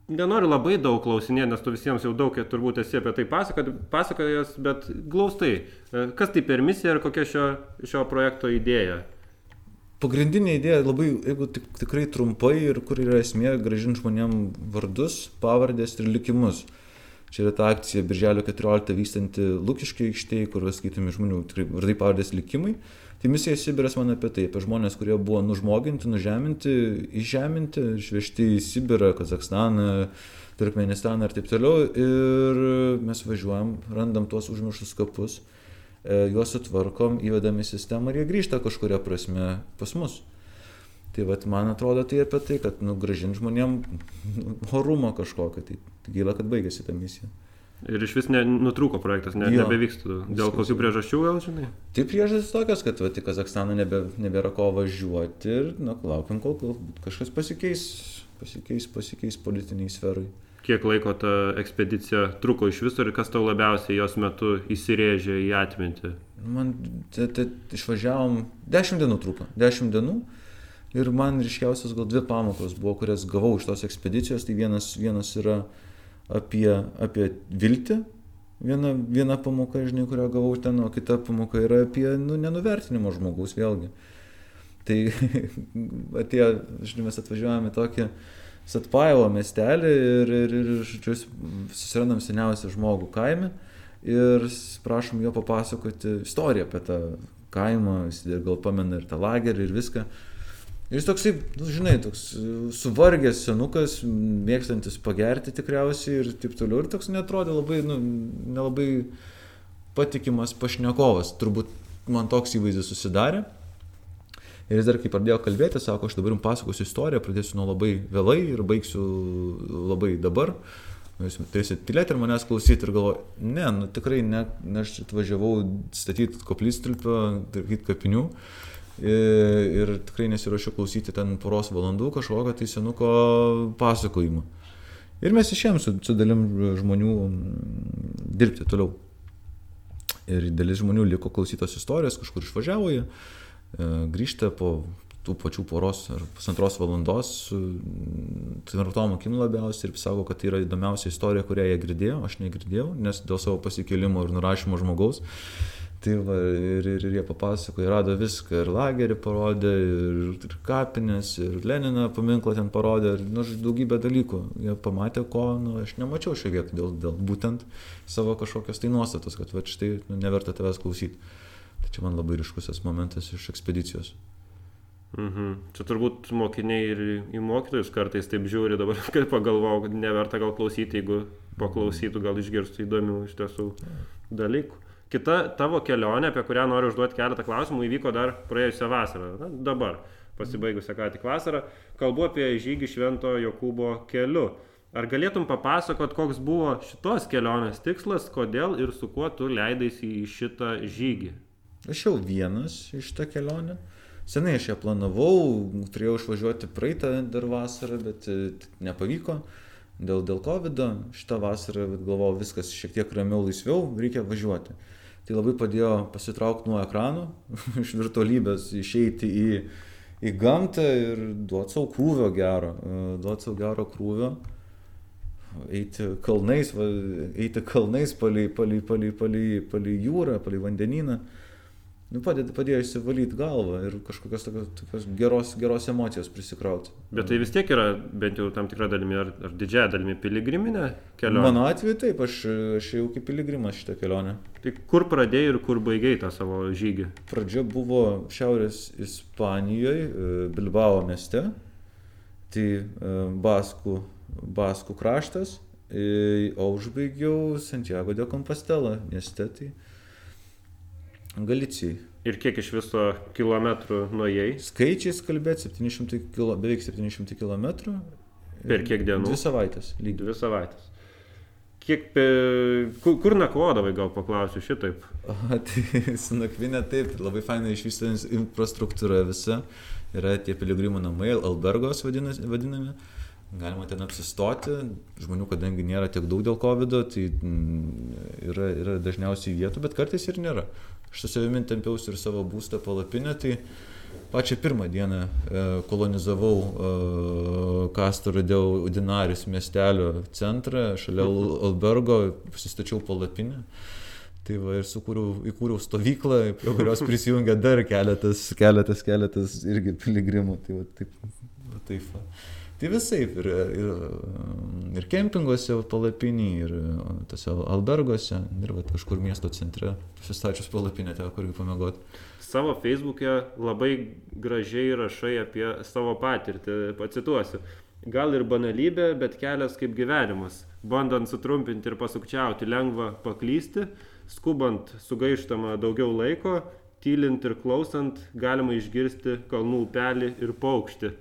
Nenoriu labai daug klausinėti, nes tu visiems jau daug turbūt esi apie tai pasakojęs, bet glaustai, kas tai per misija ir kokia šio, šio projekto idėja? Pagrindinė idėja labai, jeigu tik, tikrai trumpai ir kur yra esmė, gražinti žmonėm vardus, pavardės ir likimus. Čia yra ta akcija Birželio 14 vykstanti Lukiškiai aikštėje, kur skaitomi žmonių tikrai vardai pavardės likimai. Tai misija Sibiras man apie tai, apie žmonės, kurie buvo nužmoginti, nužeminti, įžeminti, išvežti į Sibirą, Kazakstaną, Turkmenistaną ir taip toliau. Ir mes važiuojam, randam tuos užmirštus kapus, e, juos sutvarkom, įvedam į sistemą ir jie grįžta kažkuria prasme pas mus. Tai vat, man atrodo tai apie tai, kad nu, gražint žmonėm nu, orumo kažkokio. Tai gaila, kad baigėsi ta misija. Ir iš vis ne, nutrūko projektas, ne, nebevyksta. Dėl kokių priežasčių gal žinai? Tai priežastis tokios, kad vat, į Kazakstaną nebe, nebėra ko važiuoti ir na, laukiam, kol galbūt kažkas pasikeis, pasikeis, pasikeis politiniai sferai. Kiek laiko ta ekspedicija truko iš viso ir kas tau labiausiai jos metu įsirėžė į atmintį? Man te, te, išvažiavom, dešimt dienų truko, dešimt dienų. Ir man ryškiausios gal dvi pamokos buvo, kurias gavau iš tos ekspedicijos. Tai vienas, vienas yra apie, apie viltį, viena, viena pamoka, žinai, kurią gavau ten, o kita pamoka yra apie nu, nenuvertinimo žmogaus vėlgi. Tai atėjo, žinai, mes atvažiuojame tokį Satpaivo miestelį ir, ir, ir žodžiu, susirandam seniausią žmogų kaime ir prašom jo papasakoti istoriją apie tą kaimą, jis gal pamena ir tą lagerį ir viską. Jis toksai, nu, žinai, toks e, suvargęs senukas, mėgstantis pagerti tikriausiai ir taip toliau. Ir toks netrodė labai, nu, nelabai patikimas pašnekovas. Turbūt man toks įvaizdis susidarė. Ir jis dar kai pradėjo kalbėti, sako, aš dabar jums pasakosiu istoriją, pradėsiu nuo labai vėlai ir baigsiu labai dabar. Jūs turėsit tylėti ir manęs klausyti ir galvoju, ne, nu tikrai ne, aš atvažiavau statyti koplytstulpio, daryti kapinių. Ir, tikrai nesiuošiu klausyti ten poros valandų kažkokio tai senuko pasakojimo. Ir mes išėjom su, su dalim žmonių dirbti toliau. Ir dalis žmonių liko klausytos istorijos, kažkur išvažiavo jie, e, grįžta po tų pačių poros ar pusantros valandos tvirtom akim labiausiai ir sako, kad tai yra įdomiausia istorija, kurią jie girdėjo, aš negirdėjau, nes dėl savo pasikėlimo ir nurašymo žmogaus. Tai va, ir, ir, ir jie papasakojo, rado viską, ir lagerį parodė, ir, ir kapinės, ir Leniną paminklą ten parodė, ir nu, daugybę dalykų. Jie pamatė, ko nu, aš nemačiau šioje vietoje, dėl, dėl būtent savo kažkokios tai nuostatos, kad va štai nu, neverta tavęs klausyti. Tai čia man labai ryškus tas momentas iš ekspedicijos. Mhm. Čia turbūt mokiniai ir į mokytojus kartais taip žiūri, dabar kai pagalvojau, kad neverta gal klausyti, jeigu paklausytų, gal išgirstų įdomių iš tiesų dalykų. Kita tavo kelionė, apie kurią noriu užduoti keletą klausimų, įvyko dar praėjusią vasarą. Na, dabar, pasibaigusią ką tik vasarą. Kalbu apie žygį Švento Jokūbo keliu. Ar galėtum papasakot, koks buvo šitos kelionės tikslas, kodėl ir su kuo tu leidaisi į šitą žygį? Aš jau vienas iš tą kelionę. Senai aš ją planavau, turėjau išvažiuoti praeitą dar vasarą, bet e, nepavyko. Dėl, dėl COVID šitą vasarą galvojau viskas šiek tiek ramiau, laisviau, reikia važiuoti. Tai labai padėjo pasitraukti nuo ekranų, iš virtualybės išeiti į, į gamtą ir duoti savo krūvio gero, e, duoti savo gero krūvio, eiti kalnais, va, eiti kalnais palei, palei, palei, palei, palei jūrą, palei vandenyną nu, padeda, padėjo įsivalyti galvą ir kažkokios tokios, tokios geros, geros emocijos prisikrauti. Bet tai vis tiek yra bent jau tam tikra dalimi ar, ar didžiąją dalimi piligriminė kelionė? Mano atveju taip, aš, aš jau kaip piligrimas šitą kelionę. Tai kur pradėjai ir kur baigėjai tą savo žygį? Pradžia buvo Šiaurės Ispanijoje, Bilbao mieste, tai e, Baskų, Baskų kraštas, e, o užbaigiau Santiago de Compostela mieste. Tai Galicijai. Ir kiek iš viso kilometrų nuėjai? Skaičiais kalbėti 700 kilo, beveik 700 km. Per kiek dienų? Dvi savaitės. Lygiai. Dvi savaitės. Kiek, pe... kur, kur nakvodavai, gal paklausiu šitaip? O, tai su nakvinė taip, labai fainai išvystyta infrastruktūra visa. Yra tie piligrimų namai, albergos vadinami. Galima ten apsistoti, žmonių, kadangi nėra tiek daug dėl COVID, tai mm, yra, yra dažniausiai vietų, bet kartais ir nėra. Aš su savimi tempiausi ir savo būstą palapinę, tai pačią pirmą dieną e, kolonizavau e, Kastorą dėl Udinaris miestelio centrą, šalia Albergo, pasistačiau palapinę. Tai va ir sukūriau, įkūriau stovyklą, prie kurios prisijungė dar keletas, keletas, keletas irgi piligrimų. Tai va taip. Va, taip va. Tai visai, ir, ir, ir kempinguose palapiniai, ir tose albergose, ir va, kažkur miesto centre, pasistačius palapinę teko kur pamėgoti. Savo Facebook'e labai gražiai rašai apie savo patirtį, pacituosiu. Gal ir banalybė, bet kelias kaip gyvenimas. Bandant sutrumpinti ir pasukčiauti, lengva paklysti, skubant sugaištama daugiau laiko, tylint ir klausant, galima išgirsti kalnų upelį ir paukštį.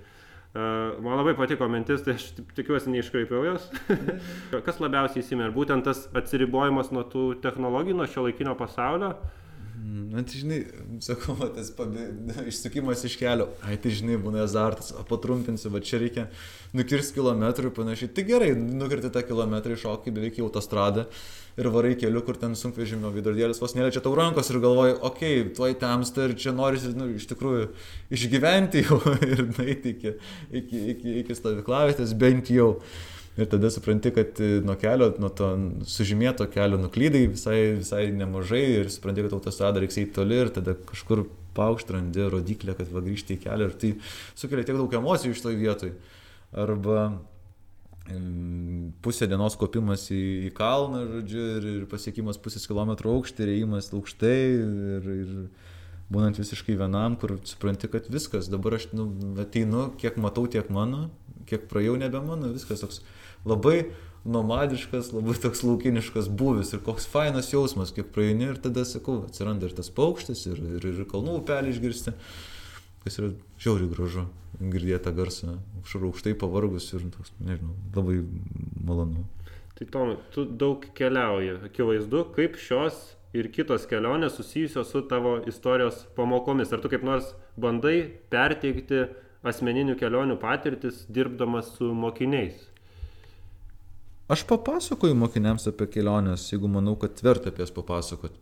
Man labai patiko mintis, tai aš tikiuosi neiškraipiau jos. Kas labiausiai įsimė, būtent tas atsiribojimas nuo tų technologijų, nuo šio laikinio pasaulio? Mm, na, tai žinai, sakau, tas pabė... išsukimas iš kelio, ai, tai žinai, būna azartas, patrumpinsiu, va čia reikia nukirsti kilometrų ir panašiai. Tai gerai, nukirti tą kilometrą iššokį beveik į autostradą ir varai keliu, kur ten sunkvežimio vidurdėlis vos neliečia tau rankos ir galvoji, okei, okay, tuoj tamsta ir čia norisi, nu, iš tikrųjų, išgyventi jau ir nueiti iki, iki, iki, iki stovyklavietės bent jau. Ir tada supranti, kad e, nuo kelio, nuo to sužymėto kelio nuklydai visai, visai nemažai ir supranti, kad autostrada reiks eiti toli ir tada kažkur paukštrandi rodiklę, kad va grįžti į kelią ir tai sukelia tiek daug emocijų iš toj vietoj. Arba pusė dienos kopimas į, į kalną, žodžiu, ir, ir pasiekimas pusės kilometro aukštį, ir įėjimas aukštai, ir, ir būnant visiškai vienam, kur supranti, kad viskas, dabar aš nu, ateinu, kiek matau, tiek mano, kiek praėjau nebe mano, viskas toks labai nomadiškas, labai toks laukiniškas būvis ir koks fainas jausmas, kiek praeini ir tada, sakau, atsiranda ir tas paukštis, ir, ir, ir kalnų upelį išgirsti, kas yra žiauriai gražu, girdėti tą garsą, aukštai pavargus ir toks, nežinau, labai malonu. Tai Tomai, tu daug keliauji, akivaizdu, kaip šios ir kitos kelionės susijusios su tavo istorijos pamokomis. Ar tu kaip nors bandai perteikti asmeninių kelionių patirtis dirbdamas su mokiniais? Aš papasakoju mokiniams apie keliones, jeigu manau, kad verta apie jas papasakoti.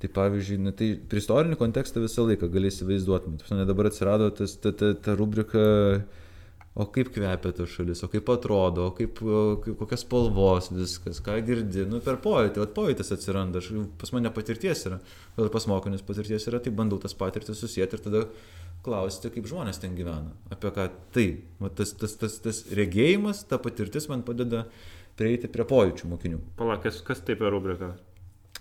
Tai pavyzdžiui, na, tai istorinį kontekstą visą laiką galėsi vaizduoti. Tai dabar atsirado tas, ta, ta, ta rubrika, o kaip kvepia ta šalis, o kaip atrodo, o kaip, kaip kokios spalvos viskas, ką girdi, nu per pojūtį, o pojūtis atsiranda, aš, pas mane patirties yra, gal pas mokinius patirties yra, tai bandau tas patirtis susijęti ir tada klausti, kaip žmonės ten gyvena, apie ką tai, va, tas, tas, tas, tas regėjimas, ta patirtis man padeda prieiti prie pojūčių mokinių. Pala, kas, kas tai per rubrika?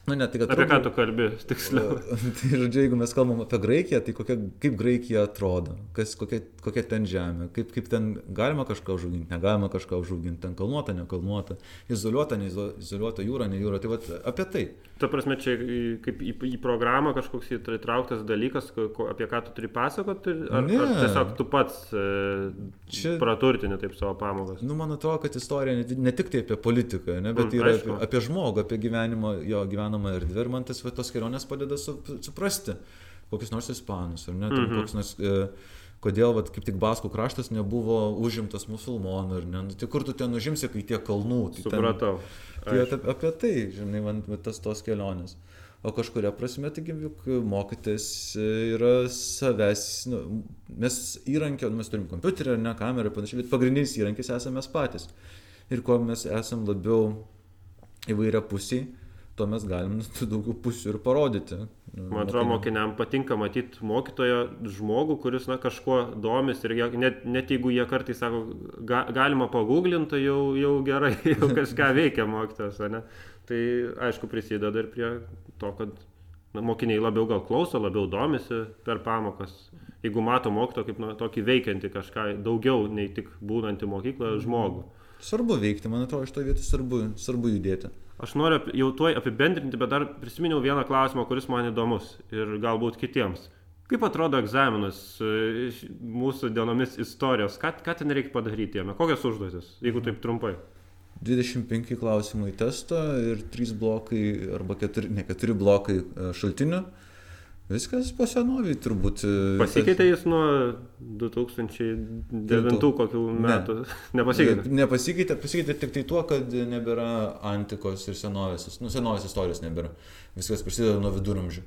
Nu, ne, tai, apie ką tu kalbi, tiksliau. tai, žodžiu, jeigu mes kalbam apie Graikiją, tai kokia, kaip Graikija atrodo, kas, kokia, kokia ten žemė, kaip, kaip ten galima kažką užauginti, negalima kažką užauginti, ten kalnuota, nekalnuota, izoliuota, neizoliuota jūra, ne jūra, tai vat, apie tai. Ta prasme, čia kaip į, į programą kažkoks įtrauktas dalykas, ko, apie ką tu turi pasakoti, ar, ne. ar tiesiog tu pats e, čia praturtini taip savo pamokas? Nu, man atrodo, kad istorija ne, ne tik tai apie politiką, ne, bet mm, yra aišku. apie, apie žmogų, apie gyvenimo, jo gyvenamą erdvę ir man tas va, tos kelionės padeda su, suprasti kokius nors ispanus, ar ne, mm -hmm. koks nors... E, kodėl vat, kaip tik Baskų kraštas nebuvo užimtas musulmonų, ar ne, nu, tai kur tu ten užimsi, kai tie kalnų. Tai Supratau. Ten, Tai apie, apie tai, žinai, man tas tos kelionės. O kažkuria prasme, taigi, juk mokytis yra savęs, nu, mes įrankio, mes turim kompiuterį ar ne kamerą ir panašiai, bet pagrindinis įrankis esame mes patys. Ir kuo mes esame labiau įvairia pusiai, tuo mes galim daugiau pusių ir parodyti. Man atrodo, mokiniam patinka matyti mokytojo žmogų, kuris na, kažkuo domis ir net, net jeigu jie kartais sako, ga, galima paguglinti, tai jau, jau gerai, jau kažką veikia mokytojas, ne? Tai aišku prisideda ir prie to, kad na, mokiniai labiau gal klauso, labiau domisi per pamokas. Jeigu mato mokytoją kaip na, tokį veikiantį kažką daugiau nei tik būnantį mokykloje žmogų. Svarbu veikti, man atrodo, iš to vietos svarbu, svarbu judėti. Aš noriu jau tuoj apibendrinti, bet dar prisiminiau vieną klausimą, kuris man įdomus ir galbūt kitiems. Kaip atrodo egzaminas e, mūsų dienomis istorijos? Ką, ką ten reikia padaryti jame? Kokios užduotis, jeigu taip trumpai? 25 klausimai testo ir 3 blokai arba 4, ne 4 blokai e, šaltinių. Viskas po senoviai turbūt. E, pasikeitė jis nuo 2009 kokių metų? Ne. Nepasikeitė. Nepasikeitė, pasikeitė tik tai tuo, kad nebėra antikos ir senovės, nu, senovės istorijos nebėra. Viskas prasideda nuo viduramžių.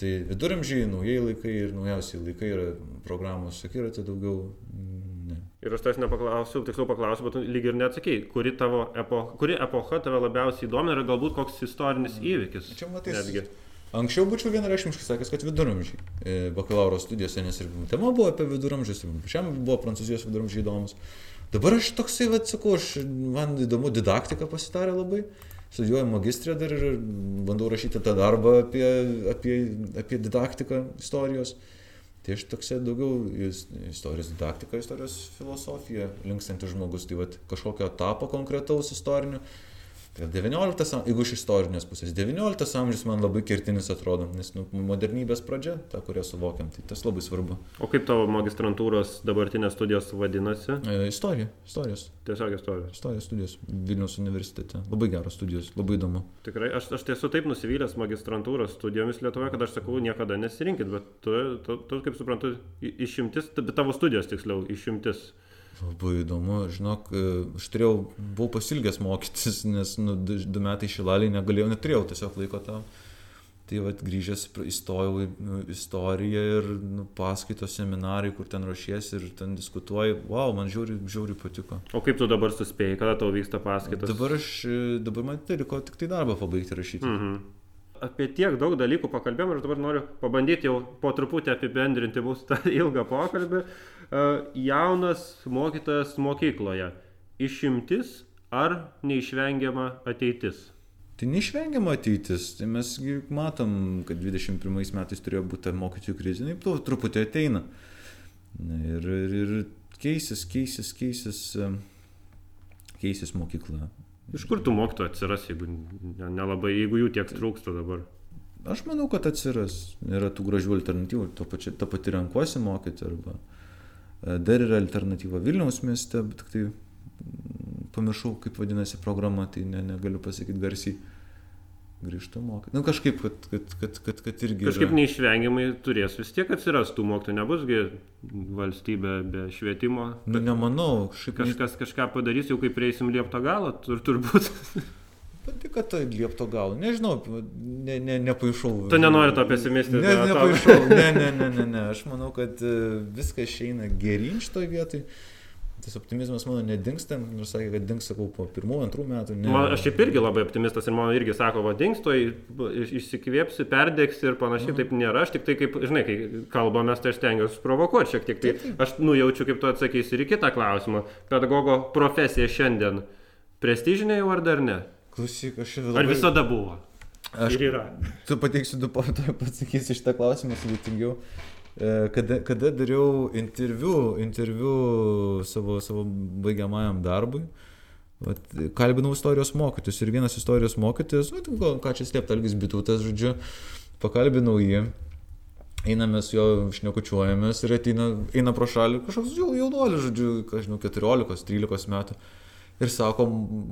Tai viduramžiai, naujai laikai ir naujausiai laikai yra programos akiratė daugiau. Ne. Ir aš tas nepaklausiu, tiksliau paklausiu, bet lyg ir neatsakėjai, kuri, epo, kuri epocha tave labiausiai įdomi ir galbūt koks istorinis įvykis. Čia matai, netgi. Anksčiau būčiau vienareikšmiškai sakęs, kad viduramžiai. E, bakalauro studijose, nes ir tema buvo apie viduramžius, šiam buvo prancūzijos viduramžiai įdomus. Dabar aš toksai, vad sakau, aš, man įdomu, didaktika pasitarė labai. Studijuoju magistrę dar ir bandau rašyti tą darbą apie, apie, apie didaktiką istorijos. Tai aš toksai daugiau istorijos didaktika, istorijos filosofija linkstantis žmogus, tai vad kažkokio etapo konkretaus istorinio Tai 19, jeigu iš istorinės pusės, 19 amžius man labai kertinis atrodo, nes nu, modernybės pradžia, ta, kurią suvokiam, tai tas labai svarbu. O kaip tavo magistrantūros dabartinės studijos vadinasi? E, istorija, istorijos. Tiesiog istorijos. Istorijos studijos Vilniaus universitete. Labai geros studijos, labai įdomu. Tikrai, aš, aš tiesiog taip nusivylęs magistrantūros studijomis Lietuvoje, kad aš sakau, niekada nesirinkit, bet tu, tu, tu kaip suprantu, išimtis, bet tavo studijos tiksliau, išimtis. Labai įdomu, žinok, e, aš turėjau, buvau pasilgęs mokytis, nes nu, du, metai šilaliai negalėjau, neturėjau tiesiog laiko tam. Tai vad grįžęs įstojau į nu, istoriją ir nu, paskaitos seminarai, kur ten ruošiesi ir ten diskutuoji, wow, man žiauri, žiauri patiko. O kaip tu dabar suspėjai, kada tau vyksta paskaitos? Dabar aš, e, dabar man tai liko tik tai darbą pabaigti rašyti. Mhm apie tiek daug dalykų pakalbėjom ir dabar noriu pabandyti jau po truputį apibendrinti mūsų tą ilgą pokalbį. E, jaunas mokytojas mokykloje. Išimtis ar neišvengiama ateitis? Tai neišvengiama ateitis. Tai mes matom, kad 21 metais turėjo būti mokytojų krizė, tai truputį ateina. Ir, ir, ir keisis, keisis, keisis, keisis mokykla. Iš kur tų mokytojų atsiras, jeigu nelabai, ne jeigu jų tiek trūksta dabar? Aš manau, kad atsiras. Yra tų gražių alternatyvų. To tą patį renkuosi mokyti. Arba e, dar yra alternatyva Vilniaus mieste, bet tik tai mm, pamiršau, kaip vadinasi programa, tai ne, negaliu pasakyti garsiai. grįžtu mokyti. Nu, kažkaip, kad, kad, kad, kad, kad irgi... Kažkaip yra... neišvengiamai turės vis tiek atsirastų mokytojų, nebusgi valstybė be švietimo. Nu, nemanau, kažkaip... Kažkas kažką padarys, jau kai prieisim liepto galą, tur, turbūt. Pati, kad tai liepto gal. Nežinau, ne, ne, nepaišau. Tu nenori to pesimistinio Ne, nepaišau. Ne, ne, ne, ne, ne. Aš manau, kad e, viskas išeina gerin šitoje vietoje. Tas optimizmas mano nedingsta, nors sakė, kad dings, sakau, po pirmų, antrų metų. Ne. Man, aš šiaip irgi labai optimistas ir man irgi sako, va, dingstoj, išsikvėpsi, perdėksi ir panašiai, taip nėra. Aš tik tai, kaip, žinai, kai kalbamės, tai aš stengiuosi provokuoti šiek tiek. Tai aš nujaučiu, kaip tu atsakysi ir į kitą klausimą. Pedagogo profesija šiandien prestižinė jau ar dar ne? Klausyk, aš Ar labai... visada buvo? Aš Ir yra. Tu pateiksiu du pavyzdžius, pasakysiu šitą klausimą sudėtingiau. E, Kada, kada dariau interviu, interviu savo, savo baigiamajam darbui, vat, kalbinau istorijos mokytis ir vienas istorijos mokytis, vat, gal, ką čia slėpti, Algis Bitutas, žodžiu, pakalbinau jį, einame su juo, šnekučiuojamės ir ateina, eina pro šalį kažkoks jau jaunuolis, žodžiu, ką žinau, 14-13 metų. Ir sako,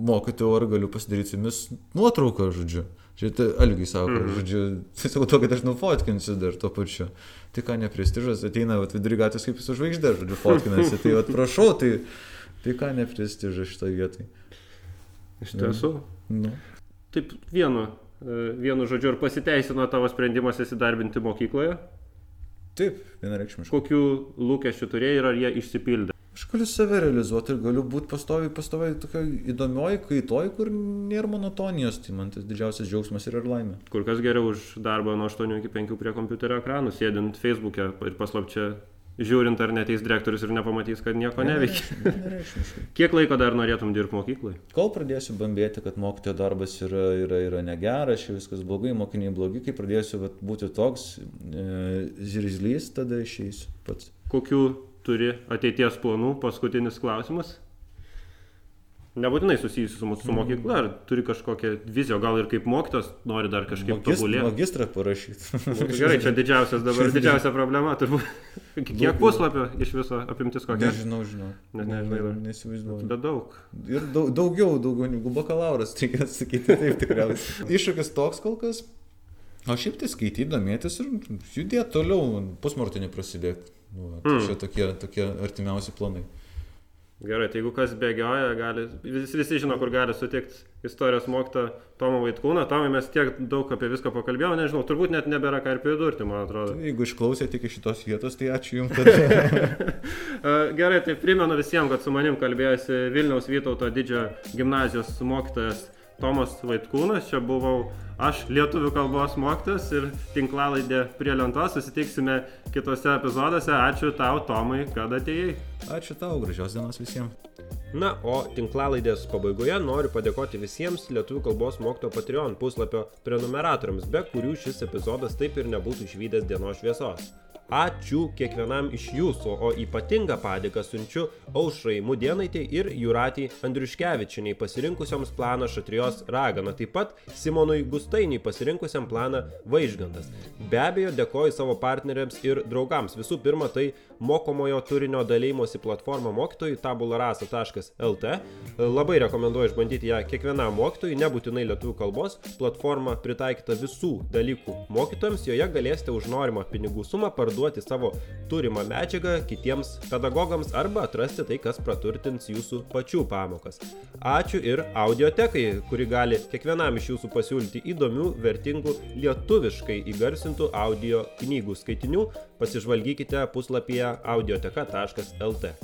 mokytojau, ar galiu pasidaryti su jumis nuotrauką, žodžiu. Čia tai Algiai sako, mm. žodžiu, tiesiog to, kad aš nufotkinsiu dar tuo pačiu. Tai ką neprestižas, ateina vat, vidury gatvės kaip su žvaigždė, žodžiu, fotkinasi. Tai vat, prašau, tai, tai ką neprestižas šitoje vietoje. Iš tiesų. Nu. Taip, vienu, e, vienu žodžiu, ir pasiteisino tavo sprendimas įsidarbinti mokykloje? Taip, vienareikšmiškai. Kokių lūkesčių turėjai ir ar jie išsipildė? Galiu save realizuoti ir galiu būti pastoviai, pastoviai tokia įdomioji kaitoj, kur nėra monotonijos. Tai man tas didžiausias džiaugsmas ir, ir laimė. Kur kas geriau už darbą nuo 8 iki 5 prie kompiuterio ekranų, sėdint Facebook'e ir paslapčia žiūrint, ar neteis direktorius ir nepamatys, kad nieko neveikia. Kiek laiko dar norėtum dirbti mokyklai? Kol pradėsiu bambėti, kad mokytojo darbas yra, yra, yra negeras, čia viskas blogai, mokiniai blogi, kai pradėsiu vat, būti toks e, zirzlys, tada išeisiu pats. Kokių turi ateities planų? Paskutinis klausimas. Nebūtinai susijusi su, mūsų- su mokykla, ar turi kažkokią viziją, gal ir kaip mokytas nori dar kažkaip Magist, tobulėti. magistrą parašyti. Būtų Gerai, čia didžiausias dabar, didžiausia problema turbūt. Kiek puslapio iš viso apimtis kokia? Nežinau, žinau. Net nežinai dar. Neįsivaizduoju. Bet daug. Ir daug, daugiau, daugiau negu bakalauras, reikia sakyti taip tikriausiai. Iššūkis toks kol kas. O šiaip tai skaityti, domėtis ir judėti toliau, pusmartinį prasidėti. Nu, tai Mm. čia tokie, tokie artimiausi planai. Gerai, tai jeigu kas bėgioja, gali, vis, visi žino, kur gali sutikti istorijos mokytą Tomą Vaitkūną. Tomai mes tiek daug apie viską pakalbėjome, nežinau, turbūt net nebėra ką ir pridurti, man atrodo. Tai jeigu išklausėte iki šitos vietos, tai ačiū Jums. E, Gerai, tai primenu visiems, kad su manim kalbėjosi Vilniaus Vytauto didžiojo gimnazijos mokytojas Tomas Vaitkūnas. Čia buvau aš, lietuvių kalbos mokytojas ir tinklalaidė prie lentos. Susitiksime kitose epizoduose. Ačiū tau, Tomai, kad atėjai. ačiū tau, gražios dienos visiems. Na, o tinklalaidės pabaigoje noriu padėkoti visiems Lietuvų kalbos mokytojo Patreon puslapio prenumeratoriams, be kurių šis epizodas taip ir nebūtų išvykęs dienos šviesos. Ačiū kiekvienam iš jūsų, o ypatingą padėką siunčiu Aušrai Mudienaitė ir Juratį Andriuškevičiniai pasirinkusioms planą Šatrijos raganą, taip pat Simonui Gustainiui pasirinkusiam planą Vaižgandas. Be abejo, dėkoju savo partneriams ir draugams. Visų pirma, tai mokomojo turinio dalymosi platforma mokytojui tabularasa.lt. Labai rekomenduoju išbandyti ją kiekvienam mokytojui, nebūtinai lietuvių kalbos. Platforma pritaikyta visų dalykų mokytojams, joje galėsite už norimą pinigų sumą parduoti savo turimą medžiagą kitiems pedagogams arba atrasti tai, kas praturtins jūsų pačių pamokas. Ačiū ir audiotekai, kuri gali kiekvienam iš jūsų pasiūlyti įdomių, vertingų, lietuviškai įgarsintų audio knygų skaitinių. Pasižvalgykite puslapyje audioteka.lt.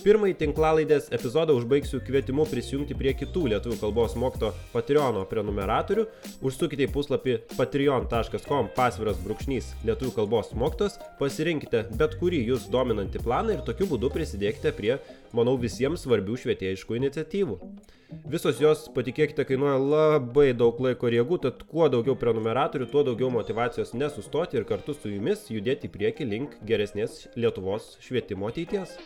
Pirmąjį tinklalaidės epizodą užbaigsiu kvietimu prisijungti prie kitų lietuvių kalbos mokyto Patreono prenumeratorių. Užsukite į puslapį patreon.com pasviras brūkšnys lietuvių kalbos mokytos, pasirinkite bet kurį jūs dominantį planą ir tokiu būdu prisidėkite prie, manau, visiems svarbių švietėjiškų iniciatyvų. Visos jos, patikėkite, kainuoja labai daug laiko ir jėgų, tad kuo daugiau prenumeratorių, tuo daugiau motivacijos nesustoti ir kartu su jumis judėti į priekį link geresnės Lietuvos švietimo ateities.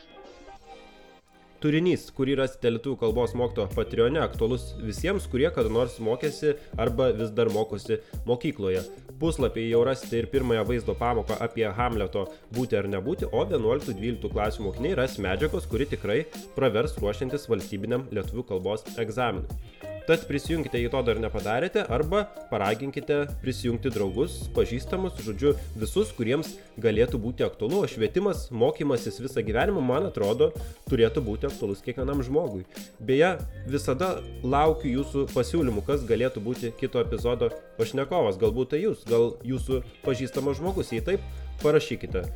Turinys, kurį rasite lietuvių kalbos mokyto Patreone, aktualus visiems, kurie kada nors mokėsi arba vis dar mokosi mokykloje. Puslapyje jau rasite ir pirmąją vaizdo pamoką apie Hamleto būti ar nebūti, o 11-12 klasių mokiniai ras medžiagos, kuri tikrai pravers ruošiantis valstybiniam lietuvių kalbos egzaminui. Tad prisijunkite, jei to dar nepadarėte, arba paraginkite prisijungti draugus, pažįstamus, žodžiu, visus, kuriems galėtų būti aktualu. O švietimas, mokymasis visą gyvenimą, man atrodo, turėtų būti aktualus kiekvienam žmogui. Beje, visada laukiu jūsų pasiūlymų, kas galėtų būti kito epizodo pašnekovas. Galbūt tai jūs, gal jūsų pažįstamas žmogus, jei taip, parašykite.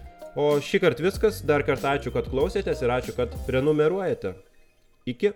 O šį kartą viskas, dar kartą ačiū, kad klausėtės ir ačiū, kad prenumeruojate. Iki.